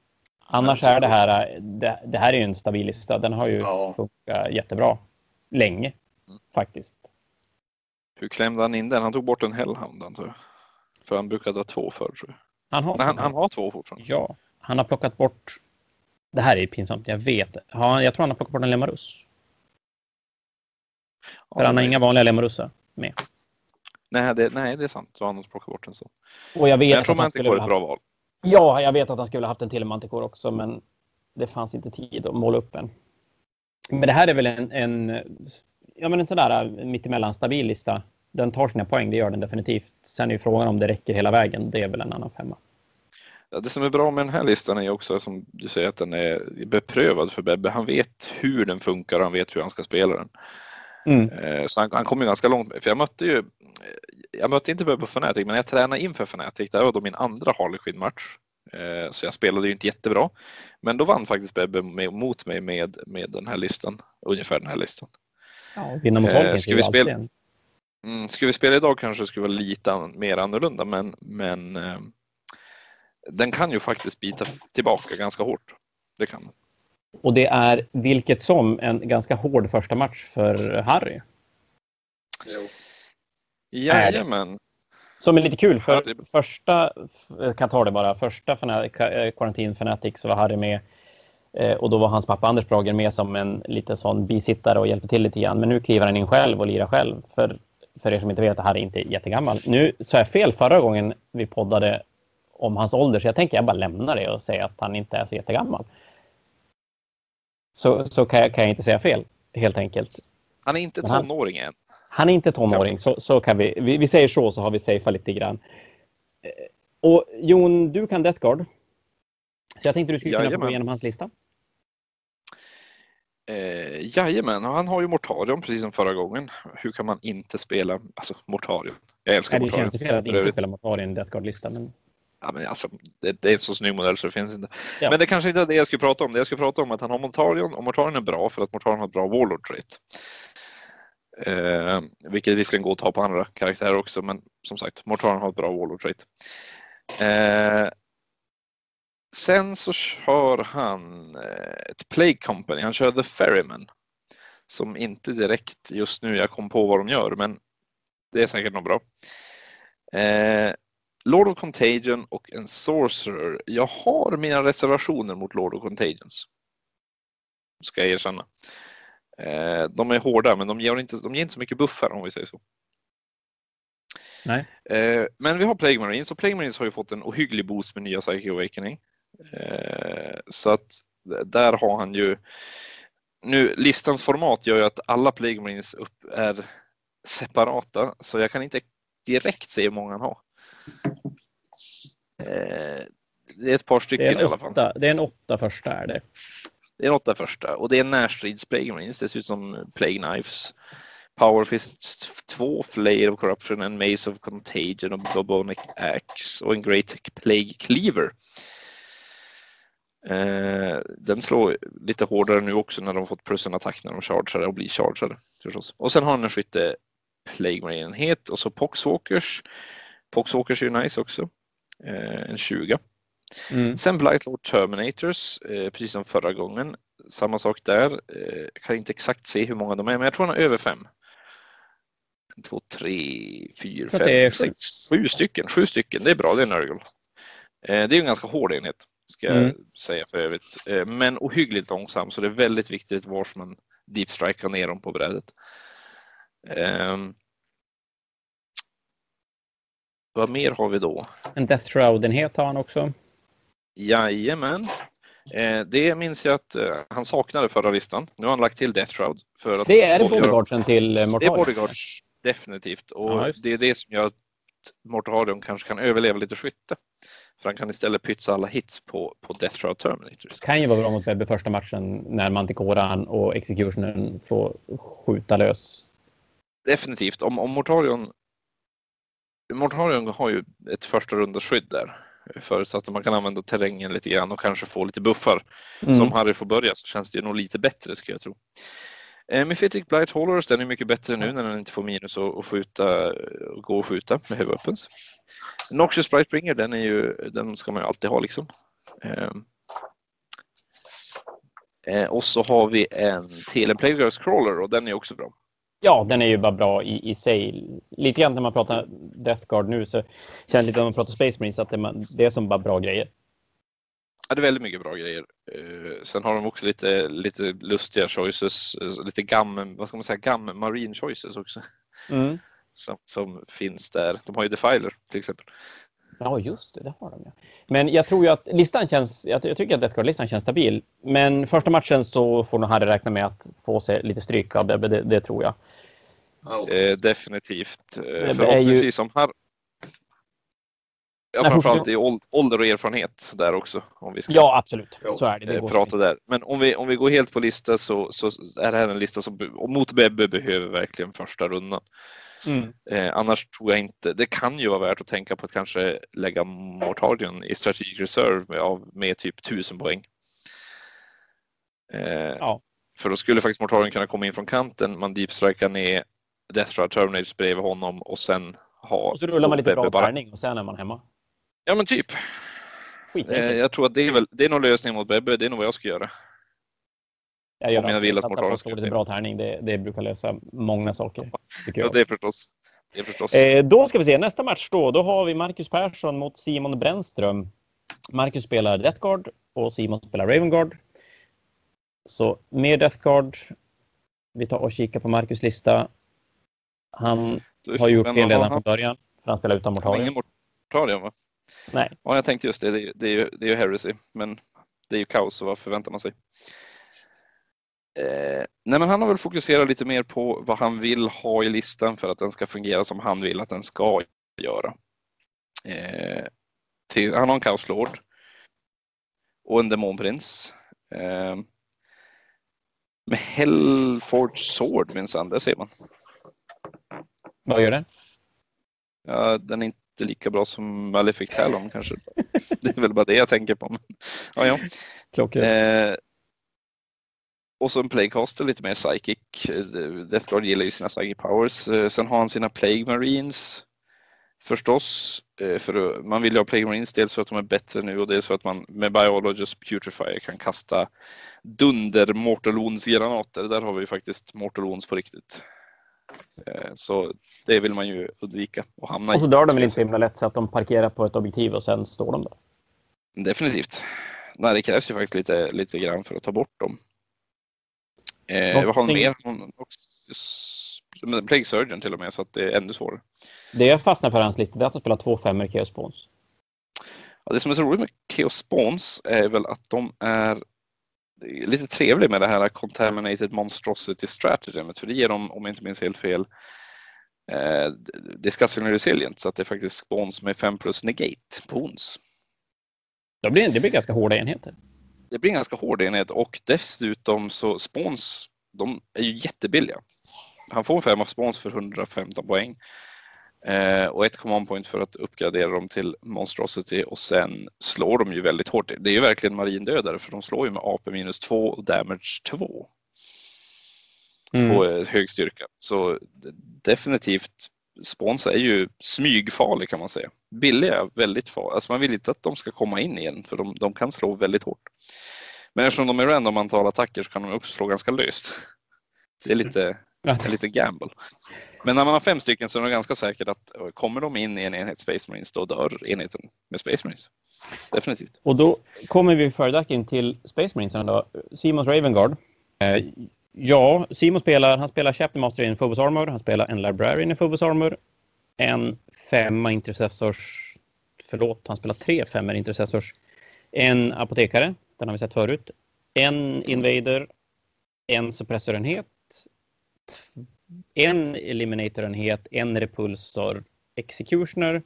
Annars är det här, det, det här är ju en stabil lista. Den har ju Ja. funkat jättebra länge faktiskt. Hur klämde han in den? Han tog bort en Hellhound antar jag. För han brukade ha två förr tror jag. Han har, han, han har två fortfarande. Ja, han har plockat bort... Det här är ju pinsamt, jag vet. Ja, jag tror han har plockat bort en Lemarus. För han har inga vanliga Lemarussa med. Nej det, nej, det är sant. Så han har plockat bort en sån. Och jag vet Men jag att tror han man inte går vilja ett bra val. Ja, jag vet att han skulle ha haft en till Manticore också, men det fanns inte tid att måla upp en. Men det här är väl en, en, ja, men en sådär äh, mittemellan stabil lista. Den tar sina poäng, det gör den definitivt. Sen är ju frågan om det räcker hela vägen. Det är väl en annan femma. Ja, det som är bra med den här listan är också som du säger att den är beprövad för Bebbe. Han vet hur den funkar och han vet hur han ska spela den. Mm. Eh, Så han, han kom ju ganska långt. För jag mötte ju, eh, jag mötte inte Bubba Fnatic, men jag tränade inför Fnatic. Det här var då min andra Harley Quinn-match. Eh, Så jag spelade ju inte jättebra. Men då vann faktiskt Bebbe mot mig med, med den här listan. Ungefär den här listan. Ja, vinna mot Eh, Holkins ska vi spela- en- Mm, ska vi spela idag kanske det skulle vara lite an- mer annorlunda, men, men eh, den kan ju faktiskt bita tillbaka ganska hårt. Det kan den. Och det är vilket som en ganska hård första match för Harry. Jo. Jajamän. Som är lite kul för Harry- första, jag kan ta det bara, första eh, Quarantine Fanatic så var Harry med eh, och då var hans pappa Anders Brager med som en lite sån bisittare och hjälpte till lite grann. Men nu kliver han in själv och lirar själv. För, för er som inte vet, Harry är inte jättegammal. Nu sa jag fel förra gången vi poddade om hans ålder så jag tänker jag bara lämna det och säga att han inte är så jättegammal. Så, så kan, jag, kan jag inte säga fel helt enkelt. Han är inte tonåring än. Han är inte tonåring, så, så kan vi, vi, vi säger så, så har vi safeat lite grann. Eh, Och Jon, du kan Death Guard. Så jag tänkte du skulle kunna gå igenom hans lista. Eh, jajamän, och han har ju Mortarion precis som förra gången. Hur kan man inte spela alltså, Mortarion? Jag älskar Nej, det Mortarion. känns ju fel att inte spela Mortari i Death Guard-lista. Men... Ja, men alltså, det, det är en så snygg modell så det finns inte. Ja. Men det kanske inte är det jag skulle prata om. Det jag skulle prata om är att han har Mortarion och Mortarion är bra för att Mortarion har ett bra Warlord trait. Eh, vilket visserligen går att ta på andra karaktärer också, men som sagt, Mortarion har ett bra Warlord trait. Eh, sen så kör han eh, ett Plague Company. Han kör The Ferryman. Som inte direkt just nu jag kom på vad de gör, men det är säkert något bra. Eh, Lord of Contagion och en Sorcerer. Jag har mina reservationer mot Lord of Contagions. Ska jag erkänna. Eh, de är hårda men de ger inte, de ger inte så mycket buffar om vi säger så. Nej. Eh, men vi har Plague Marines och Plague Marines har ju fått en ohygglig boost med nya Psychic Awakening. Eh, så att där har han ju nu listans format gör ju att alla Plague Marines upp är separata så jag kan inte direkt se hur många han har. Eh, det är ett par stycken är i en alla fall. åtta, det är en åtta första är det. Det är något där första och det är närstrids Plague Marines. Det ser ut som Plague Knives. Power Fist 2, Flair of Corruption, en Maze of Contagion och Bobonic Axe och en Great Plague Cleaver. Eh, den slår lite hårdare nu också när de fått plus en attack när de chargear och blir chargeade. Förstås. Och sen har han en skytte Plague Marine-enhet och så Poxwalkers. Poxwalkers är ju nice också. Eh, en 20. Mm. Sen Blightlord Terminators, eh, precis som förra gången. Samma sak där. Eh, jag kan inte exakt se hur många de är, men jag tror han har över fem. En, två, tre, fyra, fem, sex, sju stycken. Sju stycken, det är bra, det är Nurgle. Det är en ganska hård enhet, ska jag Mm. säga för övrigt. Men ohyggligt långsam, så det är väldigt viktigt var man deep strikar ner dem på brädet. Ehm. Vad mer har vi då? En Death Shroud-enhet har han också. Jajamän. Eh, det minns jag att eh, han saknade förra listan. Nu har han lagt till Death Shroud. För att Det är bodyguardsen till eh, Det är bodyguards, definitivt. Och just det är det som gör att Mortarion kanske kan överleva lite skytte. För han kan istället pytsa alla hits på, på Death Shroud Terminators. Kan ju vara bra mot Bebbe första matchen när Manticoran och Executionen får skjuta lös. Definitivt. Om, om Mortarion Mortarion har ju ett första rundas skydd där. Förutsatt att man kan använda terrängen lite grann och kanske få lite buffar. Mm. Som Harry får börja så känns det ju nog lite bättre ska jag tro. Eh, Mephitic Blight Haulers, den är mycket bättre nu när den inte får minus och, och skjuta och gå och skjuta med weapons. Noxious Brightbringer, den är ju, den ska man ju alltid ha liksom. Eh, eh, och så har vi en till, en Playgirls Crawler och den är också bra. Ja, den är ju bara bra i, i sig. Lite grann när man pratar Death Guard nu så känns det lite när man pratar Space Marines att det, man, det är som bara bra grejer. Ja, det är väldigt mycket bra grejer. Eh, sen har de också lite, lite lustiga choices, eh, lite gam, vad ska man säga, gam marine choices också. Mm. Som, som finns där. De har ju Defiler till exempel. Ja, just det. Det har de. Ja. Men jag tror ju att listan känns... Jag, jag tycker att Death Guard-listan känns stabil. Men första matchen så får nog Harry räkna med att få sig lite stryk av det. Det, det tror jag. Ja. Eh, definitivt. Eh, är ju- förhoppningsvis som har Ja, Nej, framförallt i åld- ålder och erfarenhet där också. Om vi ska Ja, absolut. Så är det. det eh, prata där. Men om vi, om vi går helt på lista så, så är det här en lista som och mot Bebbe behöver verkligen första rundan. Mm. Eh, annars tror jag inte, det kan ju vara värt att tänka på att kanske lägga Mortarion i Strategic Reserve med, av, med typ 1000 poäng. Eh, Ja. För då skulle faktiskt Mortarion kunna komma in från kanten, man deepstrikar ner Death Ride Terminators bredvid honom och sen ha Och så rullar man lite bra tärning och sen är man hemma. Ja men typ. Skitenkelt. Eh, jag tror att det är, väl, det är nog lösningen mot Bebbe, det är nog vad jag ska göra. jag gör om jag vill att att ska spela. bra tärning. Det, det brukar lösa många saker. Ja, det är förstås. Det är förstås. Eh, då ska vi se, nästa match då. Då har vi Marcus Persson mot Simon Brännström. Marcus spelar Death Guard och Simon spelar Raven Guard. Så mer Death Guard. Vi tar och kikar på Marcus lista. Han har gjort fel redan från början. För han spelar utan Mortarion. ingen Mortarion va? Nej. Ja, jag tänkte just det. Det är, det är, ju, det är ju heresy, men det är ju kaos, så vad förväntar man sig? Eh, nej, men han har väl fokuserat lite mer på vad han vill ha i listan för att den ska fungera som han vill att den ska göra. Eh, till, han har en kaoslord och en demonprins. Eh, med Hellforge Sword minsann, det ser man. Vad gör det? Ja, den är inte lika bra som Malefic Talon kanske. Det är väl bara det jag tänker på. Men, ja, ja. Klockrent. Eh, och så en Plaguecaster, lite mer psychic. Eh, Death Guard gillar ju sina psychic powers. Eh, sen har han sina Plague Marines. Förstås, eh, för man vill ju ha Plague Marines dels för att de är bättre nu och dels för att man med Biologist Putrifier kan kasta dunder Mortal granater. Där har vi ju faktiskt Mortal Wounds på riktigt. Eh, Så det vill man ju undvika och hamna Och så i. dör de väl inte så himla lätt så att de parkerar på ett objektiv och sen står de där. Definitivt. Nej, det krävs ju faktiskt lite, lite grann för att ta bort dem. Eh, vad har mer? Plague Surgeon till och med, så att det är ännu svårare. Det jag fastnar för hans lista det är att han spelar två femmor Chaos Spawns. Ja, det som är så roligt med Chaos Spawns är väl att de är lite trevliga med det här Contaminated Monstrosity Stratagemet, för det ger dem, om jag inte minns helt fel, eh, Discussing Resilient, så att det är faktiskt Spawns med 5 plus negate på ons. Det blir, det blir ganska hårda enheter. det blir en ganska hård enhet och dessutom så spons, de är ju jättebilliga. Han får en femma spons för 115 poäng och ett command point för att uppgradera dem till monstrosity och sen slår de ju väldigt hårt. Det är ju verkligen marindödare för de slår ju med AP minus 2 och damage 2 på eh, hög styrka. Så definitivt spons är ju smygfarlig kan man säga. Billiga, väldigt farliga. Alltså man vill inte att de ska komma in igen för de, de kan slå väldigt hårt. Men eftersom de är random antal attacker så kan de också slå ganska löst. Det är lite, en liten gamble. Men när man har fem stycken så är det ganska säkert att eh, kommer de in i en enhet Space Marines då dör enheten med Space Marines. Definitivt. Och då kommer vi följaktligen till Space Marines då. Simons Ravengard. Eh, ja, Simon spelar, han spelar Chapter Master in Phobos Armor, han spelar en Librarian i Phobos Armor, en femma Intercessors, förlåt, han spelar tre femmor Intercessors, en Apotekare, den har vi sett förut, en Invader, en Suppressorenhet, en Eliminatorenhet, en Repulsor Executioner,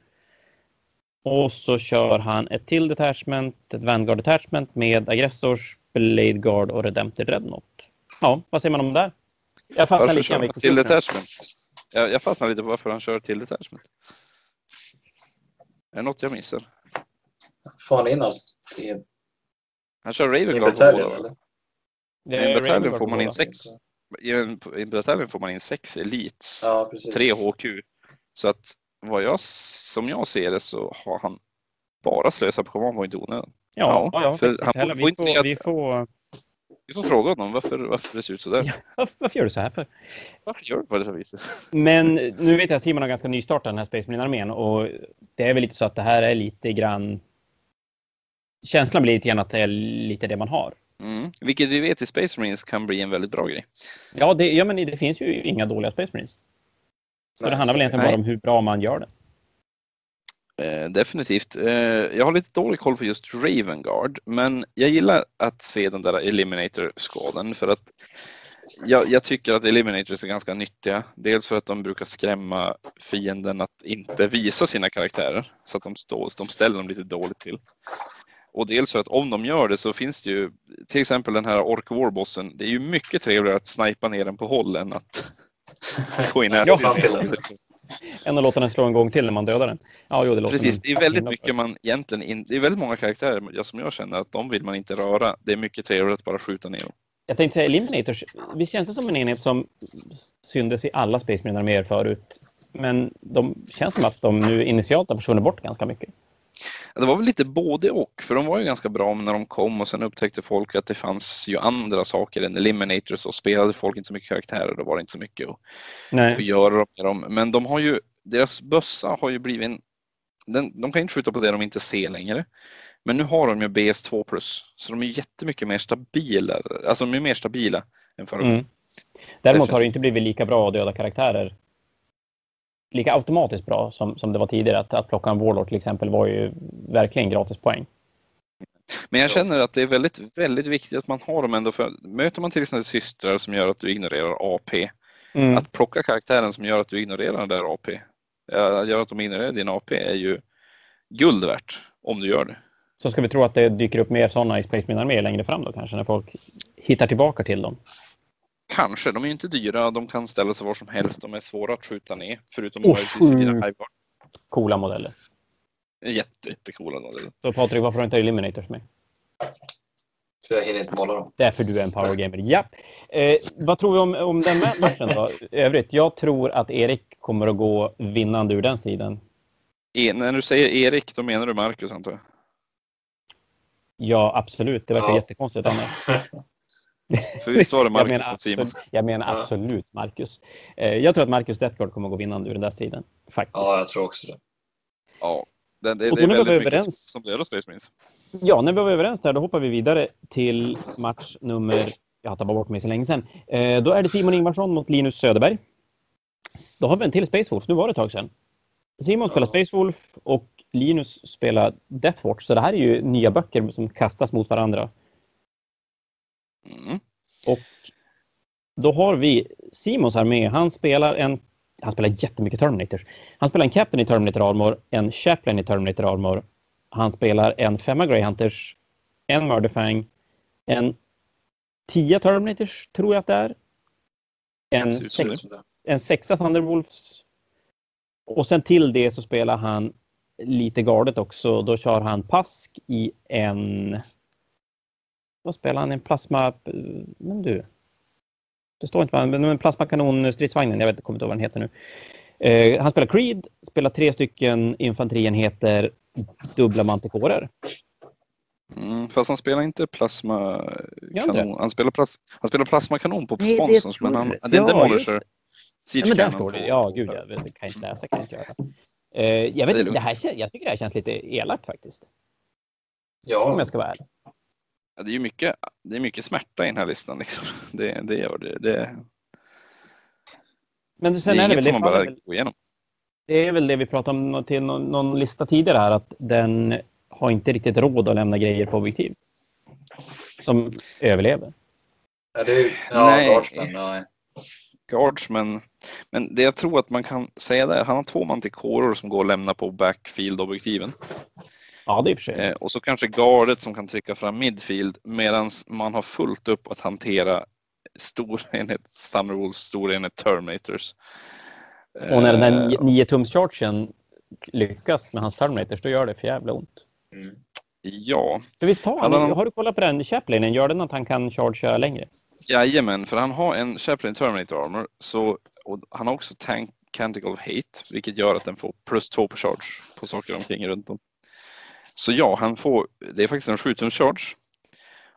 och så kör han ett till detachment, ett Vanguard detachment med aggressors, Blade Guard och Redempted Dreadnought. Ja, vad säger man om det där? Jag fastnar Varför lite kör han till detachment? Jag, jag fastnar lite på varför han kör till detachment. Är det något jag missar? Får han in allt i, Han kör i Ravenguard på båda. eller? Det I är en bataljon Ravengard får man in sex. I en, I en bataljon får man in sex elites. Ja, precis. 3 HQ. Så att vad jag, som jag ser det så har han bara slösat på command point i onödan. Ja, Ja, ja, för han får vi, inte får, vi får... Vi får fråga honom varför, varför det ser ut sådär. Ja. Varför, varför gör du så här för? Varför gör du på det här viset? Men nu vet jag att Simon har ganska nystartat den här Space Marine-armén och det är väl lite så att det här är lite grann... Känslan blir lite grann att det är lite det man har. Mm. Vilket vi vet i Space Marines kan bli en väldigt bra grej. Ja, det, ja men det finns ju inga dåliga Space Marines. Så Nej, det handlar väl egentligen bara om hur bra man gör det. Eh, definitivt. Eh, jag har lite dålig koll på just Ravengard, men jag gillar att se den där Eliminator-skadan för att jag, jag tycker att Eliminators är ganska nyttiga. Dels för att de brukar skrämma fienden att inte visa sina karaktärer så att de, står, de ställer dem lite dåligt till. Och dels för att om de gör det så finns det ju till exempel den här Ork Warbossen. Det är ju mycket trevligare att snipa ner den på håll än att gå in den. Än att låta den slå en gång till när man dödar den. Ja, jo, det låter Precis, det är väldigt mycket man egentligen in, det är väldigt många karaktärer jag- som jag känner att de vill man inte röra. Det är mycket trevligare att bara skjuta ner dem. Jag tänkte säga Eliminators. Visst känns det som en enhet som syndes i alla Space Marine mer förut. Men de känns som att de nu initialt har försvunnit bort ganska mycket. Det var väl lite både och, för de var ju ganska bra när de kom och sen upptäckte folk att det fanns ju andra saker än Eliminators och spelade folk inte så mycket karaktärer, då var det inte så mycket att, att Nej. göra med dem. Men de har ju, deras bössa har ju blivit en, den, de kan inte skjuta på det de inte ser längre. Men nu har de ju BS2 plus, så de är jättemycket mer stabila, alltså de är mer stabila än förra. Mm. Däremot har det inte blivit lika bra att döda karaktärer. Lika automatiskt bra som, som det var tidigare. Att, att plocka en Warlord till exempel var ju verkligen gratispoäng. Men jag Ja. känner att det är väldigt, väldigt viktigt att man har dem ändå. För möter man till exempel systrar som gör att du ignorerar AP, Mm. att plocka karaktären som gör att du ignorerar den där AP, ja, gör att de ignorerar din AP är ju guld värt om du gör det. Så ska vi tro att det dyker upp mer sådana i Space Marine längre fram då kanske, när folk hittar tillbaka till dem. Kanske, de är ju inte dyra, de kan ställa sig var som helst, de är svåra att skjuta ner. Förutom Och möjligtvis fyra. Coola modeller. Jätte, jättecoola modeller. Så Patrik, varför har du inte Eliminators med? För jag hinner inte måla dem. Därför du är en power gamer. Ja. Eh, vad tror vi om, om den ma- matchen då? Övrigt, jag tror att Erik kommer att gå vinnande ur den striden. E, när du säger Erik, då menar du Marcus antar jag? Ja, absolut. Det verkar Ja. jättekonstigt annars. För visst var det Jag Marcus menar, mot Simon? absolut, jag menar Ja. absolut Marcus. Eh, jag tror att Marcus Deathguard kommer att gå vinnande ur den där striden. Faktiskt. Ja, jag tror också det. Ja. Det, det, Och det är väldigt mycket överens- som dödar Space Marines. Ja, när vi var överens där, då hoppar vi vidare till match nummer... Jag har tappat bort mig så länge sedan. Eh, då är det Simon Ingvarsson mot Linus Söderberg. Då har vi en till Space Wolf. Nu var det ett tag sedan. Simon spelar. Space Wolf och Linus spelar Deathwatch. Så det här är ju nya böcker som kastas mot varandra. Mm. Då har vi Simons armé. Han spelar en... Han spelar jättemycket Terminators. Han spelar en Captain i Terminator Armor, en Chaplain i Terminator Armor. Han spelar en femma Grey Hunters, en Murderfang, en tia Terminators, tror jag att det är. En, sex, en sexa Thunderwolves. Och sen till det så spelar han lite gardet också. Då kör han Pask i en... Vad spelar han? En plasma... Men du. Det står inte vad. Men en plasmakanon stridsvagnen. Jag vet inte, kommer inte ihåg vad den heter nu. Eh, han spelar Creed, spelar tre stycken infanterienheter, dubbla mantikorer. Mm, fast han spelar inte plasmakanon. Han spelar, plas, han spelar plasmakanon på Nej, det är sponsors, men han, det är inte Ja, Demolisher. Ja, men där står det. Ja, gud, jag vet, kan inte läsa. Kan jag, inte göra. Eh, jag, vet, Det det här, jag tycker det här känns lite elakt faktiskt. Om Ja, jag ska vara ärlig. Det är ju mycket, det är mycket smärta i den här listan. Liksom. Det, det gör det. Det, Men det sen är är det, väl, som det, man bara går igenom. det är väl det vi pratade om till någon, någon lista tidigare här, att den har inte riktigt råd att lämna grejer på objektiv. Som överlever. ja, det är. Ja, Nej. Guardsman. Nej. Guards, men, det jag tror att man kan säga där, han har två mantikorer som går att lämna på backfield-objektiven. Ja, det är för sig. Eh, och så kanske gardet som kan trycka fram midfield medan man har fullt upp att hantera stor enhet Thunderwolves, stor enhet Terminators. Och när den Eh, där 9 tums chargen lyckas med hans Terminators, då gör det för jävla ont. Mm. Ja, För visst har han, har du kollat på den Chaplainen, gör den att han kan chargea längre? jajamän, för han har en Chaplain Terminator Armor så, och han har också Tank Canticle of Hate, vilket gör att den får plus två på charge på saker omkring runt om. Så ja, han får, det är faktiskt en 7 tums charge.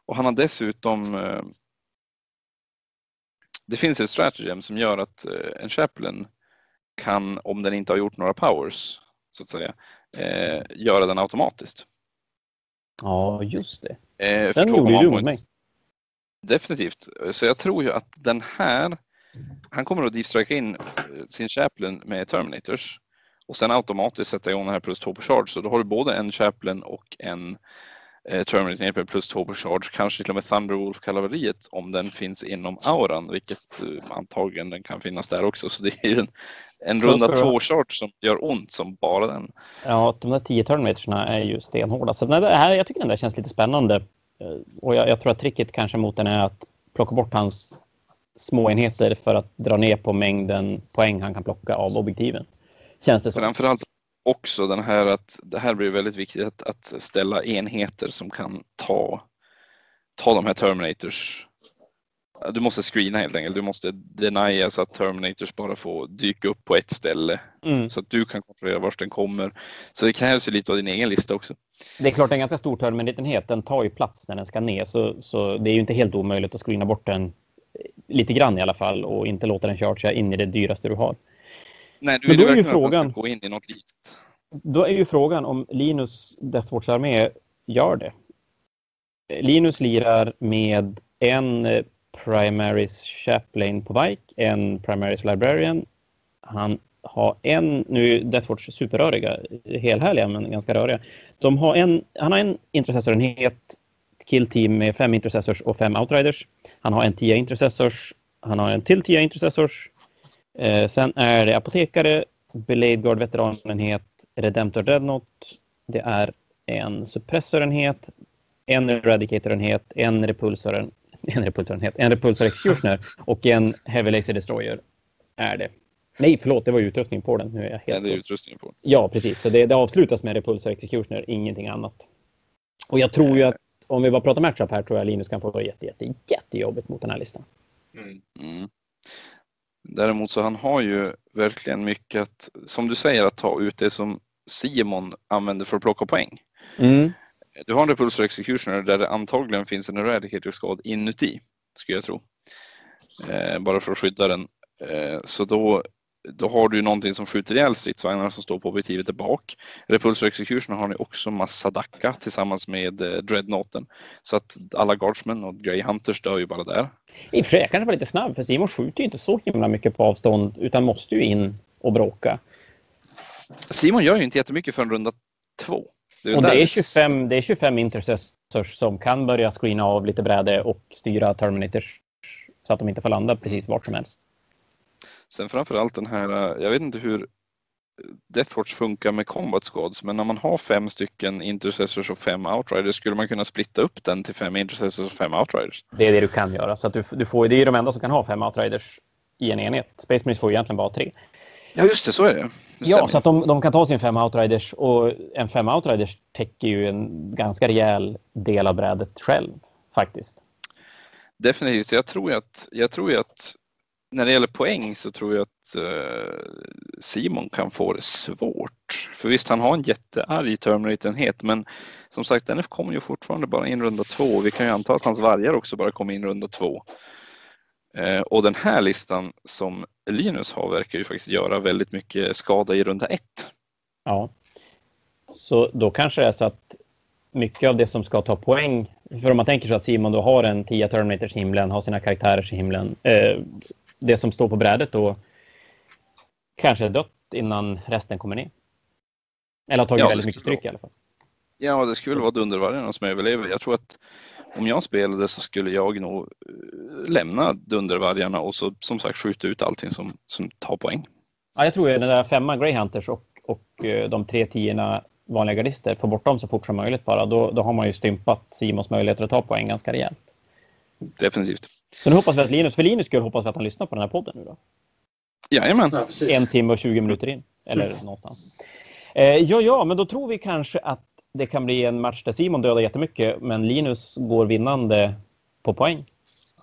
Och han har dessutom eh, Det finns ett stratagem som gör att eh, en Chaplain kan, om den inte har gjort några powers, så att säga, eh, göra den automatiskt. Ja, just det. Eh, Den gjorde ju du mig. Definitivt. Så jag tror ju att den här, han kommer att deepstrika in sin Chaplain med Terminators och sen automatiskt sätta igång den här plus två på charge. Så då har du både en Chaplain och en eh, Terminator plus två på charge, kanske till och med Thunderwolf-kavalleriet om den finns inom auran, vilket eh, antagligen den kan finnas där också. Så det är ju en, en runda två charge som gör ont som bara den. Ja, de där tio Terminatorserna är ju stenhårda. Så det här, jag tycker den där känns lite spännande. Eh, och jag, jag tror att tricket kanske mot den är att plocka bort hans små enheter för att dra ner på mängden poäng han kan plocka av objektiven. Känns det så. Framförallt också den här att det här blir väldigt viktigt att, att ställa enheter som kan ta, ta de här Terminators. Du måste screena helt enkelt. Du måste denia så att Terminators bara får dyka upp på ett ställe mm. så att du kan kontrollera var den kommer. Så det krävs ju lite av din egen lista också. Det är klart en ganska stor terminatenhet. Den tar ju plats när den ska ner så, så det är ju inte helt omöjligt att screena bort den lite grann i alla fall och inte låta den chargea in i det dyraste du har. Nej, du vill Men då är ju frågan, gå in i något litet. Då är ju frågan om Linus Deathwatch-armé gör det. Linus lirar med en Primaries Chaplain på bike, en Primaries Librarian. Han har en, nu är Deathwatch superröriga, helhärliga men ganska röriga. De har en, han har en intercessorenhet, kill team med fem intercessors och fem outriders. Han har en tia intercessors, han har en till tia intercessors. Eh, sen är det apotekare, Blade Guard veteranenhet, Redemptor Dreadnought. Det är en suppressorenhet, en Eradicator-enhet, en repulsor, en repulsorenhet, en repulsor executioner och en Heavy Laser Destroyer är det. Nej, förlåt, det var utrustning på den. Nu är jag helt ja, det är utrustning på den. Ja, precis. Så det, det avslutas med repulsor executioner, ingenting annat. Och jag tror ju att om vi bara pratar matchup här tror jag Linus kan få jätte, jätte, jättejobbigt mot den här listan. Mm. Mm. Däremot så han har ju verkligen mycket att, som du säger, att ta ut det som Simon använder för att plocka poäng. Mm. Du har en repulsor executioner där det antagligen finns en eradicator skad inuti, skulle jag tro. Eh, bara för att skydda den. Eh, så då då har du någonting som skjuter ihjäl stridsvagnarna som står på objektivet där bak. Repulsor Execution har ni också massa Dacca tillsammans med eh, Dreadnoughten. Så att alla Guardsmen och Grey Hunters dör ju bara där. I och för sig, jag kanske var lite snabb för Simon skjuter ju inte så himla mycket på avstånd utan måste ju in och bråka. Simon gör ju inte jättemycket för runda två. Det och det är, 25, det är 25 intercessors som kan börja screena av lite bräde och styra Terminators så att de inte får landa precis vart som helst. Sen framförallt den här, eh, jag vet inte hur Deathwatch funkar med combat squads, men när man har fem stycken intercessors och fem outriders skulle man kunna splitta upp den till fem intercessors och fem outriders. Det är det du kan göra, så att du, du får, det är de enda som kan ha fem outriders i en enhet. Space Marines får egentligen bara tre. Ja, just det, så är det. det ja, så att de, de, kan ta sin fem outriders och en fem outriders täcker ju en ganska rejäl del av brädet själv faktiskt. Definitivt, jag tror ju att, jag tror ju att när det gäller poäng så tror jag att eh, Simon kan få det svårt. För visst, han har en jättearg Terminator-enhet, men som sagt, den kommer ju fortfarande bara in runda två. Vi kan ju anta att hans vargar också bara kommer in runda två. Eh, och den här listan som Linus har verkar ju faktiskt göra väldigt mycket skada i runda ett. Ja, så då kanske det är så att mycket av det som ska ta poäng, för om man tänker sig att Simon då har en 10 Terminators i himlen, har sina karaktärer i himlen, eh, det som står på brädet då kanske är dött innan resten kommer ner. Eller har tagit ja, väldigt mycket stryk i alla fall. Ja, det skulle väl vara Dundervargarna som överlever. Jag tror att om jag spelade så skulle jag nog eh, lämna Dundervargarna och så som sagt skjuta ut allting som, som tar poäng. Ja, jag tror att den där femman Greyhunters och, och eh, de tre tiorna vanliga gardister, få bort dem så fort som möjligt bara. Då, då har man ju stympat Simons möjligheter att ta poäng ganska rejält. Definitivt. Så nu hoppas vi att Linus, för Linus skull hoppas vi att han lyssnar på den här podden nu då. Jajamän. Ja, en timme och 20 minuter in. Eller mm. någonstans. Eh, ja, ja, men då tror vi kanske att det kan bli en match där Simon dödar jättemycket, men Linus går vinnande på poäng.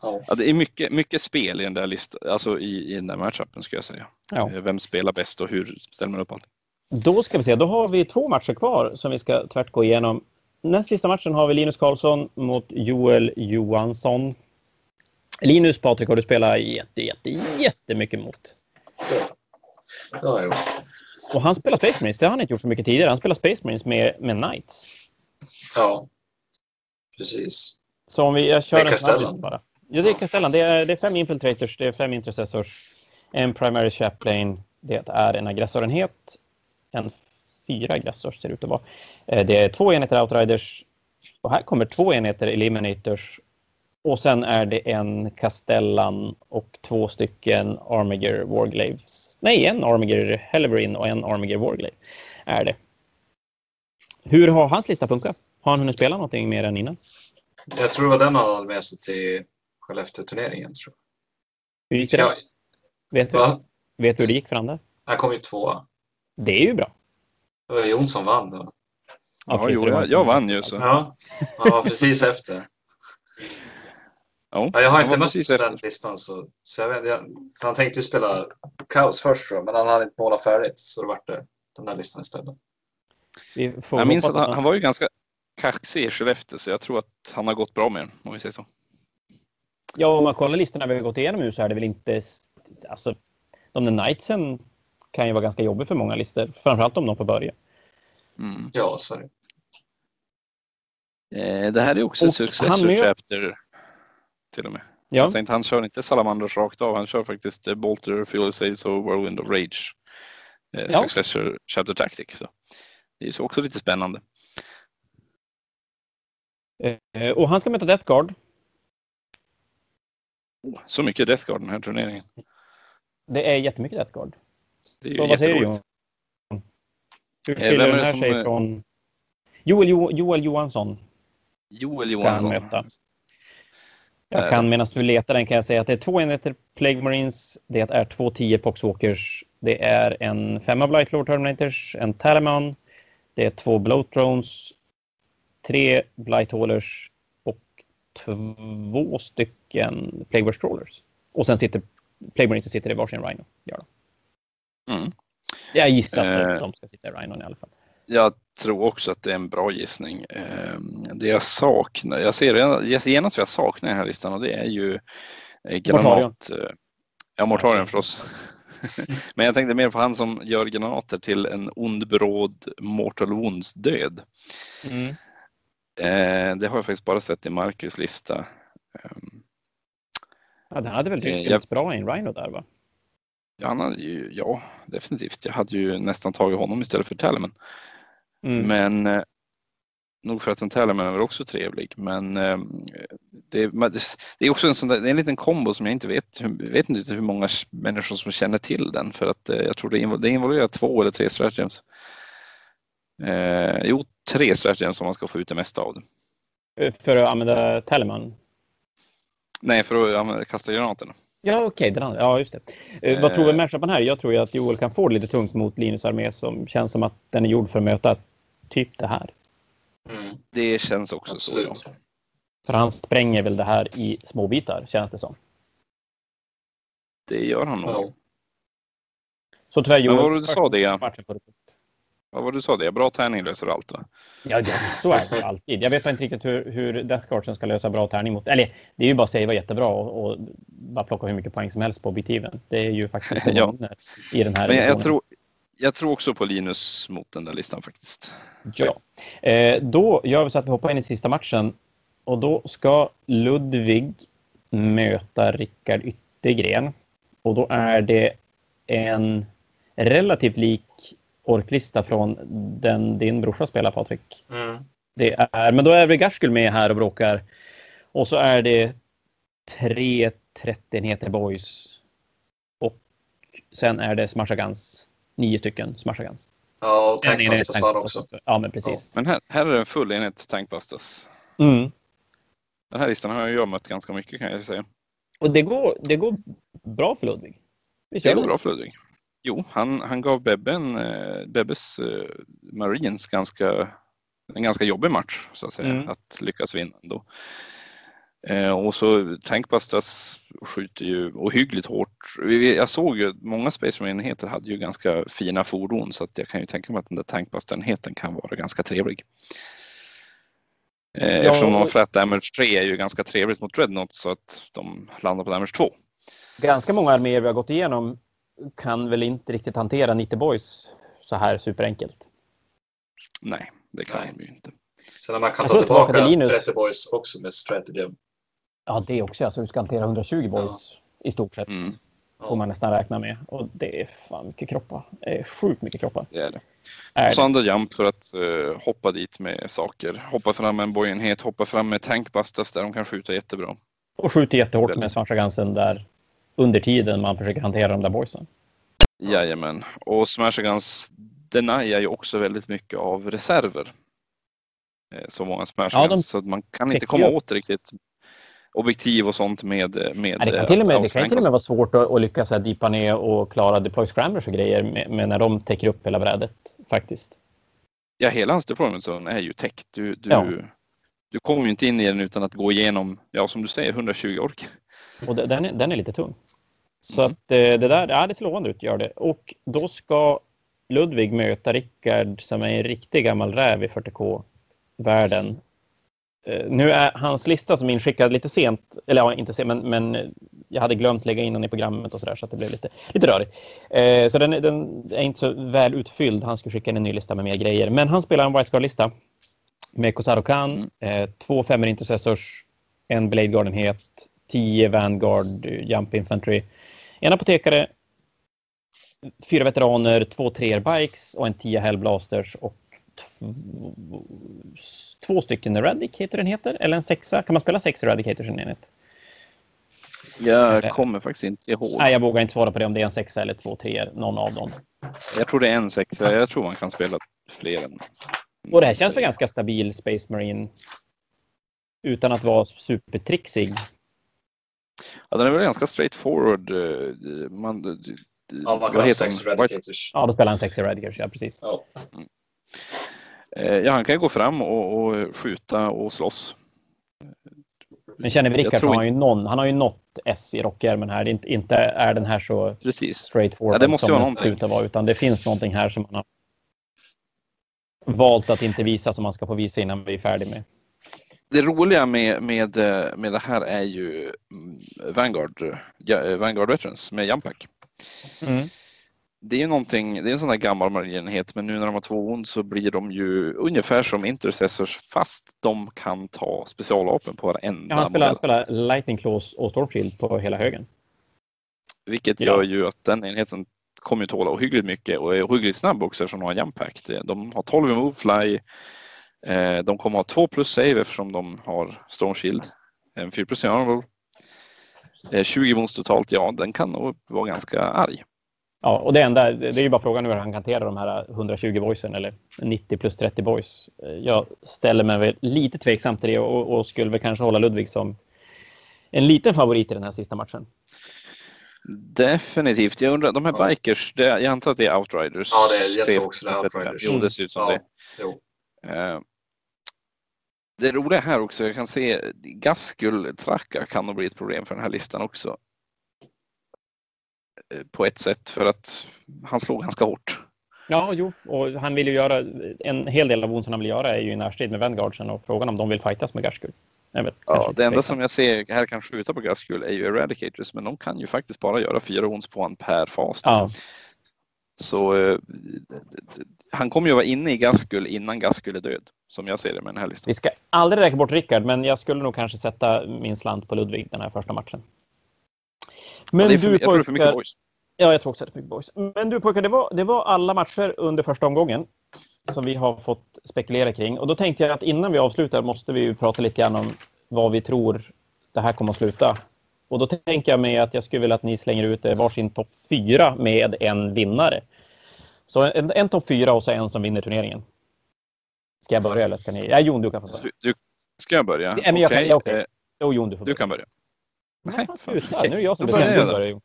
Ja, det är mycket, mycket spel i den där listan, alltså i, i den där matchupen ska jag säga. Ja. Eh, vem spelar bäst och hur ställer man upp allt? Då ska vi se, då har vi två matcher kvar som vi ska tvärt gå igenom. Näst sista matchen har vi Linus Karlsson mot Joel Johansson. Linus, Patrik, har du spelat jätte, jätte, jättemycket mot. Ja, det har jag gjort. Och han spelar Space Marines, det har han inte gjort så mycket tidigare. Han spelar Space Marines med, med Knights. Ja, precis. Så om vi, jag kör en bara. Ja, det är Castellan. Det är, det är fem infiltrators, det är fem intercessors, en primary chaplain, det är en aggressorenhet, en fyra aggressors ser det ut att vara. Eh, det är två enheter outriders, Och här kommer två enheter Eliminators och sen är det en Castellan och två stycken Armiger Warglaves. Nej, en Armiger Helverin och en Armiger Warglave är det. Hur har hans lista funkat? Har han hunnit spela någonting mer än innan? Jag tror det var den han hade med sig till Skellefteå-turneringen. Hur gick det? jag. Vet, du, vet du hur det gick för han där? Han kom ju tvåa. Det är ju bra. Det var Jonsson vann då. Ja, jo, jag, jag vann ju så. Ja, var precis efter. Ja, Ja, jag har inte mött den efter. listan. Så, så jag vet, jag, han tänkte ju spela kaos först jag, men han hade inte målat färdigt. Så det vart det den där listan istället. Vi får Jag minns att han, han var ju ganska kaxig i Skellefteå så jag tror att han har gått bra med den om vi säger så. Ja, om man kollar listorna vi har gått igenom nu så är det väl inte... Alltså, de där Knightsen kan ju vara ganska jobbiga för många listor. Framförallt om de får börja. Mm. Ja, så är det. Eh, det här är också Och successor chapter till och med. Ja, Jag tänkte han kör inte Salamanders rakt av. Han kör faktiskt eh, Bolter, Sales och Whirlwind of Rage. Eh, Ja. Successor chapter Tactic. Så. Det är också lite spännande. eh, och han ska möta Death Guard. Så mycket Death Guard den här turneringen. Det är jättemycket Death Guard. Det är ju Så vad säger. Johan? Hur Eh, skiljer den här som, sig från Joel, jo, Joel Johansson? Joel Johansson. Jag Eh. kan medan du letar den kan jag säga att det är två enheter Plague Marines, det är två 10 Poxwalkers, det är en femma Blight Lord Terminators, en Talamon, det är två Bloat Drones, tre Blight Haulers och två stycken Plague Burst Crawlers. Och sen sitter Plague Marines sitter i varsin Rhino. Gör de. Mm. Jag gissar att Eh. de ska sitta i Rhino i alla fall. Jag tror också att det är en bra gissning. Eh, Det jag saknar, jag ser genast vad jag saknar i den här listan och det är ju eh, granat. eh, Ja, Mortarion förstås. Men jag tänkte mer på han som gör granater till en ond bråd Mortal Wounds död. Mm. Eh, Det har jag faktiskt bara sett i Marcus lista. Eh, Ja, den hade väl Eh, lyckats jag- bra i en Rhino där va? Ja, han hade ju, ja, definitivt. Jag hade ju nästan tagit honom istället för Talman. Mm. Men eh, nog för att en Talman är också trevlig. Men eh, det, men det- det är också en sån där, det är en liten kombo som jag inte vet, vet inte hur många människor som känner till den. För att eh, jag tror det, invol- det involverar två eller tre stratagems. Eh, jo, tre stratagems om man ska få ut det mesta av det. För att använda Teleman. Nej, för att använda, kasta granaterna. Ja, okej. den andra. Ja, just det. Eh, vad tror vi Eh. matchupen här? Jag tror ju att Joel kan få det lite tungt mot Linus armé som känns som att den är gjord för att möta typ det här. Mm, Det känns också så. Ja. absolut. För han spränger väl det här i små bitar, känns det som. Det gör han nog. Ja. Så tyvärr Men Joel. vad var det du sa det? Vad var det du sa det? Bra tärning löser allt va? Ja, ja, så är det alltid. Jag vet inte riktigt hur, hur Death Guardsen ska lösa bra tärning mot... Eller det är ju bara att säga jättebra och, och bara plocka hur mycket poäng som helst på objektiven. Det är ju faktiskt Ja. i den här Men jag, jag, tror, jag tror också på Linus mot den där listan faktiskt. Ja. Eh, då gör vi så att vi hoppar in i sista matchen. Och då ska Ludvig möta Rickard Yttergren. Och då är det en relativt lik orklista från den din brorsa spelar, Patrik. Mm. Det är, men då är Garskull med här och bråkar. Och så är det tre 30-enheter boys. Och sen är det Smashagans. Nio stycken Smashagans. Ja, och sa han också. Ja, men precis. Men här, här är det en full enhet Tankbusters. Mm. Den här listan har jag mött ganska mycket kan jag säga. Och det går, det går bra för Ludvig. Det går bra för Ludvig. Jo, han, han gav Bebben, eh, Bebbes eh, Marines ganska, en ganska jobbig match så att säga. Mm. Att lyckas vinna ändå. Eh, och så Tankbusters skjuter ju ohyggligt hårt. Jag såg ju många Space Marine-enheter hade ju ganska fina fordon så att jag kan ju tänka mig att den där Tankbuster-enheten kan vara ganska trevlig. Eh, Eftersom de har flat damage 3 är ju ganska trevligt mot Dreadnought så att de landar på damage 2. Ganska många arméer vi har gått igenom kan väl inte riktigt hantera 90 boys så här superenkelt. Nej, det kan Nej. de ju inte. Sen när man kan Jag ta tillbaka tillbaka till Linus. 30 boys också med strategy. Ja, det också. Alltså, du ska hantera 120 boys i stort sett. Mm. får man nästan räkna med. Och det är fan mycket kroppar. Det är sjukt mycket kroppar. Det är det. Är Och så andra jump för att eh, hoppa dit med saker. Hoppa fram med en bojenhet, hoppa fram med tankbusters där de kan skjuta jättebra. Och skjuter jättehårt med Svansjagansen där under tiden man försöker hantera de där boysen. Jajamän. Och Smashagans Deny är ju också väldigt mycket av reserver. Eh, Så många Smashagans. Ja, de så man kan inte komma åt riktigt objektiv och sånt med, med Nej, det kan eh, till och med, det kan till och med vara svårt att, att lyckas här deepa ner och klara deploy scramblers och grejer med, med när de täcker upp hela brädet faktiskt. Ja, hela hans deployment zone är ju täckt. Du, du, Ja. du kommer ju inte in i den utan att gå igenom, ja som du säger, 120 ork. Och de- den är, den är lite tung. Så Mm. att eh, det där, ja, det ser lovande ut, gör det. Och då ska Ludvig möta Rickard som är en riktig gammal räv i 40K-världen. Eh, Nu är hans lista som är inskickad lite sent, eller ja, inte sent, men, men jag hade glömt lägga in den i programmet och så där så att det blev lite, lite rörigt. Eh, så den, den är inte så väl utfylld. Han skulle skicka in en ny lista med mer grejer. Men han spelar en White Scar-lista med Kosaro Khan, eh, två femmer intercessors, en Blade Guard-enhet, 10 Vanguard Jump Infantry, en apotekare, fyra veteraner, två treor bikes och en 10 Hellblasters och två, två stycken Eradicator enheter eller en sexa. Kan man spela sex Eradicators i en enhet? Jag kommer faktiskt inte ihåg. Nej, jag vågar inte svara på det om det är en sexa eller två treor, någon av dem. Jag tror det är en sexa. Jag tror man kan spela fler än. Och det här känns väl ganska stabil Space Marine utan att vara supertrixig. Ja, den är väl ganska straight forward. eh, Man, Ja, kan ha sex Eradicators. Ja, då spelar han sex Eradicators, ja precis. Ja. eh, ja, han kan ju gå fram och, och skjuta och slåss. Men känner vi Rickard så tror har han ju någon, han har ju något S i rockärmen här. Det är inte, inte är den här så Precis. straightforward Ja, det måste som vara den någonting. ser ut att vara, utan det finns någonting här som man har valt att inte visa som man ska få visa innan vi är färdiga med. Det roliga med, med, eh, med det här är ju mm, Vanguard, eh, Vanguard Veterans med Jampack. Det är ju någonting, det är en sån där gammal marinenhet men nu när de har två ond så blir de ju ungefär som intercessors fast de kan ta specialvapen på varenda Ja, han spelar, modell. spelar Lightning Claws och Stormshield på hela högen. Vilket Ja. gör ju att den enheten kommer ju tåla ohyggligt mycket och är ohyggligt snabb också eftersom de har Jampack. De har 12 i move fly. Eh, De kommer ha 2 plus save eftersom de har Storm Shield. En 4 plus honorable. Eh, 20 mons totalt, ja den kan nog vara ganska arg. Ja, och det enda, det är ju bara frågan hur han kan hantera de här 120 boysen eller 90 plus 30 boys. Jag ställer mig väl lite tveksam till det och, och skulle väl kanske hålla Ludvig som en liten favorit i den här sista matchen. Definitivt. Jag undrar, de här Ja. bikers, det, jag antar att det är outriders. Ja, det är, jag tror också det är Outriders. Jo, det ser ut som Ja, det. jo. Det roliga här också, jag kan se Gaskul Traka kan nog bli ett problem för den här listan också. Eh, På ett sätt för att han slog ganska hårt. Ja, jo, och han vill ju göra en hel del av ont han vill göra är ju i närstrid med Vanguardsen och frågan om de vill fightas med Gaskul. Vet, Ja, det enda som jag ser här kan skjuta på Gaskul är ju Eradicators men de kan ju faktiskt bara göra fyra ons på en per fas. Ja, Så eh, han kommer ju vara inne i Gaskul innan Gaskul är död. Som jag ser det med den här listan. vi ska aldrig räkna bort Rickard, men jag skulle nog kanske sätta min slant på Ludvig den här första matchen. Men Ja, det är för, du jag tror det är för mycket boys. Ja, jag tror också att det är mycket boys. Men du pojkar, det var, det var alla matcher under första omgången som vi har fått spekulera kring. Och då tänkte jag att innan vi avslutar måste vi ju prata lite grann om vad vi tror det här kommer att sluta. Och då tänker jag mig att jag skulle vilja att ni slänger ut varsin topp fyra med en vinnare. Så en, en topp fyra och så en som vinner turneringen. Ska jag börja eller ska ni? Ja, Jon, du kan få börja. Du, du, ska jag börja? Nej, men jag kan- Okej, ja, okej. eh, Jo, Jon, du får Du börja. kan börja. Nej, Nej, sluta. okej. Nu är jag som bestämmer.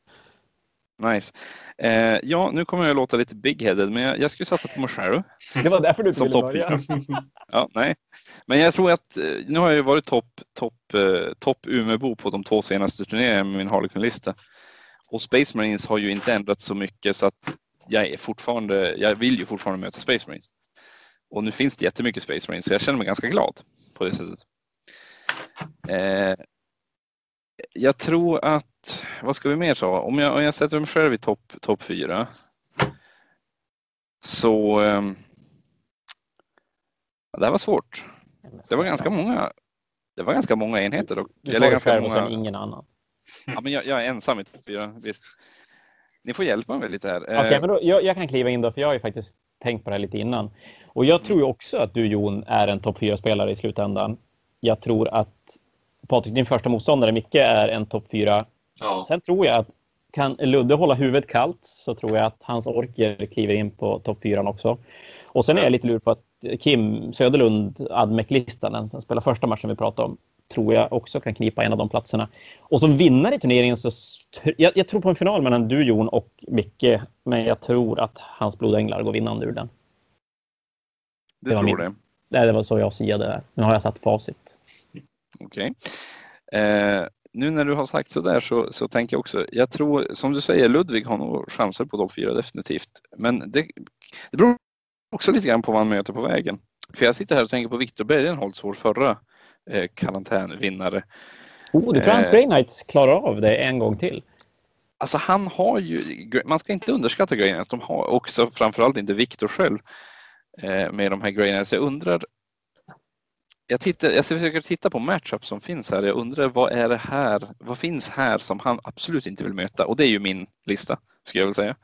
Nice. Eh, ja, nu kommer jag att låta lite big-headed, men jag, jag skulle satsa på mig själv. Det var därför du inte ville börja. Ja, nej. Men jag tror att, eh, nu har jag ju varit topp top, eh, top Umeåbo på de två senaste turneringarna med min Harlequin-lista. Och Space Marines har ju inte ändrats så mycket så att jag är fortfarande, jag vill ju fortfarande möta Space Marines. Och nu finns det jättemycket Space Marines så jag känner mig ganska glad på det sättet. Eh, jag tror att, vad ska vi mer sa? Om jag, om jag sätter mig själv i topp top fyra. Så ehm, det här var svårt. Det var ganska många. Det var ganska många enheter. Och, Du tar ganska själv och många, ingen annan. ja, men jag, jag är ensam i topp fyra. Visst. ni får hjälpa mig lite här. Okay, men då, jag, jag, kan kliva in då, för jag har ju faktiskt tänkt på det här lite innan. Och jag tror också att du Jon är en topp 4-spelare i slutändan. Jag tror att Patrik, din första motståndare, Micke, är en topp 4. Ja. Sen tror jag att kan Ludde hålla huvudet kallt så tror jag att hans orker kliver in på topp 4 också. Och sen är jag lite lur på att Kim Söderlund, Admec-listan, den som spelar första matchen vi pratade om, tror jag också kan knipa en av de platserna. Och som vinnare i turneringen så... Jag, jag, tror på en final mellan du Jon och Micke, men jag tror att hans blodänglar går vinnande ur den. Det, det tror min, det? Nej, det var så jag siade det. Nu har jag satt facit. Okej. Okay. Eh, nu när du har sagt så där så, så tänker jag också, jag tror som du säger, Ludvig har nog chanser på topp fyra definitivt. Men det, det beror också lite grann på vad han möter på vägen. För jag sitter här och tänker på Viktor Bergenholtz, vår förra eh, karantänvinnare. Oh, du tror hans Grey Knights klarar av det en gång till? Alltså han har ju, man ska inte underskatta Grey Knights, de har också framförallt inte Viktor själv eh, med de här Grey Knights. Jag undrar jag, tittar, jag försöker titta på matchup som finns här. Jag undrar vad är det här? Vad finns här som han absolut inte vill möta? Och det är ju min lista, skulle jag vilja säga.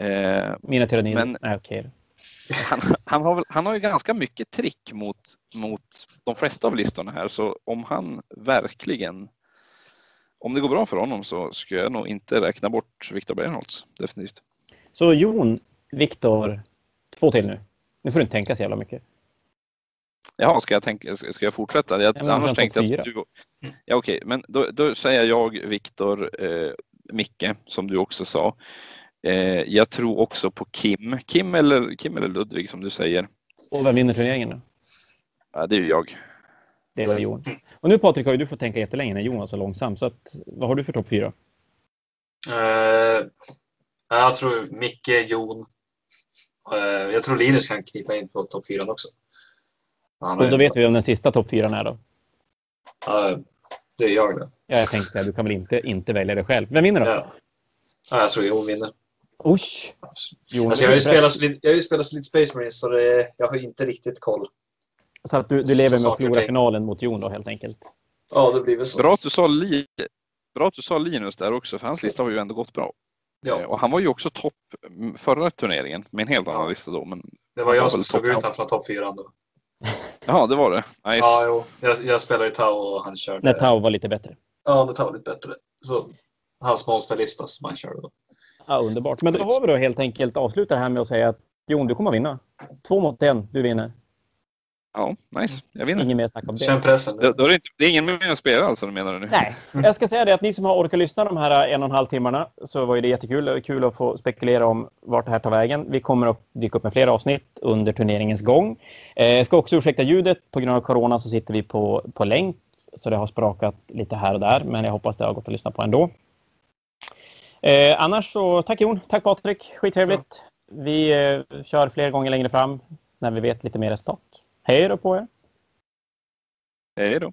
Eh, Mina tyrannier men, är okej. Han, han, har, han har ju ganska mycket trick mot, mot de flesta av listorna här, så om han verkligen om det går bra för honom så skulle jag nog inte räkna bort Viktor Bernholtz, definitivt. Så Jon, Viktor, två till nu. Nu får du inte tänka så jävla mycket. Jaha, ska jag, tänka, ska jag fortsätta? Jag, ja, annars tänkte jag... Du, ja, okej, okay. men då, då, säger jag Viktor, eh, Micke, som du också sa. Eh, jag tror också på Kim. Kim eller, Kim eller Ludvig som du säger. Och vem vinner turneringen då? Ja, det är ju jag. Det var Johan. Och nu Patrik har ju du fått tänka jättelänge när Johan var så långsam. Så att, vad har du för topp fyra? Uh, jag tror Micke, Jon. Uh, jag tror Linus kan knipa in på topp fyra också. Och då vet vi om den sista topp fyran är då? Ja, det gör jag det. Ja, jag tänkte säga, du kan väl inte, inte välja det själv. Vem vinner då? Ja. ja jag tror Jon vinner. Usch! Jon, alltså, jag, har ju spelat, jag har ju spelat så lite Space Marines så det, jag har inte riktigt koll. Så att du, du lever med att förlora finalen mot Jon då helt enkelt? Ja, det blir väl så. Bra att, du sa Li, bra att du sa Linus där också, för hans lista har ju ändå gått bra. Ja. Eh, och han var ju också topp förra turneringen med en helt annan lista då. Men det var jag som slog ut honom från topp fyra då. Ja, det var det. Nice. Ja, jo. Jag, jag spelade ju Tau och han körde... När Tau var lite bättre. Ja, när Tau var lite bättre. Så hans monsterlista som han körde då. Ja, underbart. Men då har vi då helt enkelt avslutat här med att säga att Jon, du kommer att vinna. Två mot en, du vinner. Ja, nice. Jag vinner. Ingen mer snack om det. Känn pressen. Det, då är det, inte, det är ingen mer att spela alltså, menar du nu? Nej. Jag ska säga det att ni som har orkat lyssna de här en och en halv timmarna så var det jättekul. Kul att få spekulera om vart det här tar vägen. Vi kommer att dyka upp med fler avsnitt under turneringens gång. Eh, ska också ursäkta ljudet. På grund av corona så sitter vi på, på länk så det har sprakat lite här och där. Men jag hoppas det har gått att lyssna på ändå. Eh, annars så tack Jon, tack Patrik, skittrevligt. Vi eh, kör fler gånger längre fram när vi vet lite mer resultat. Hej då på er! Hej då!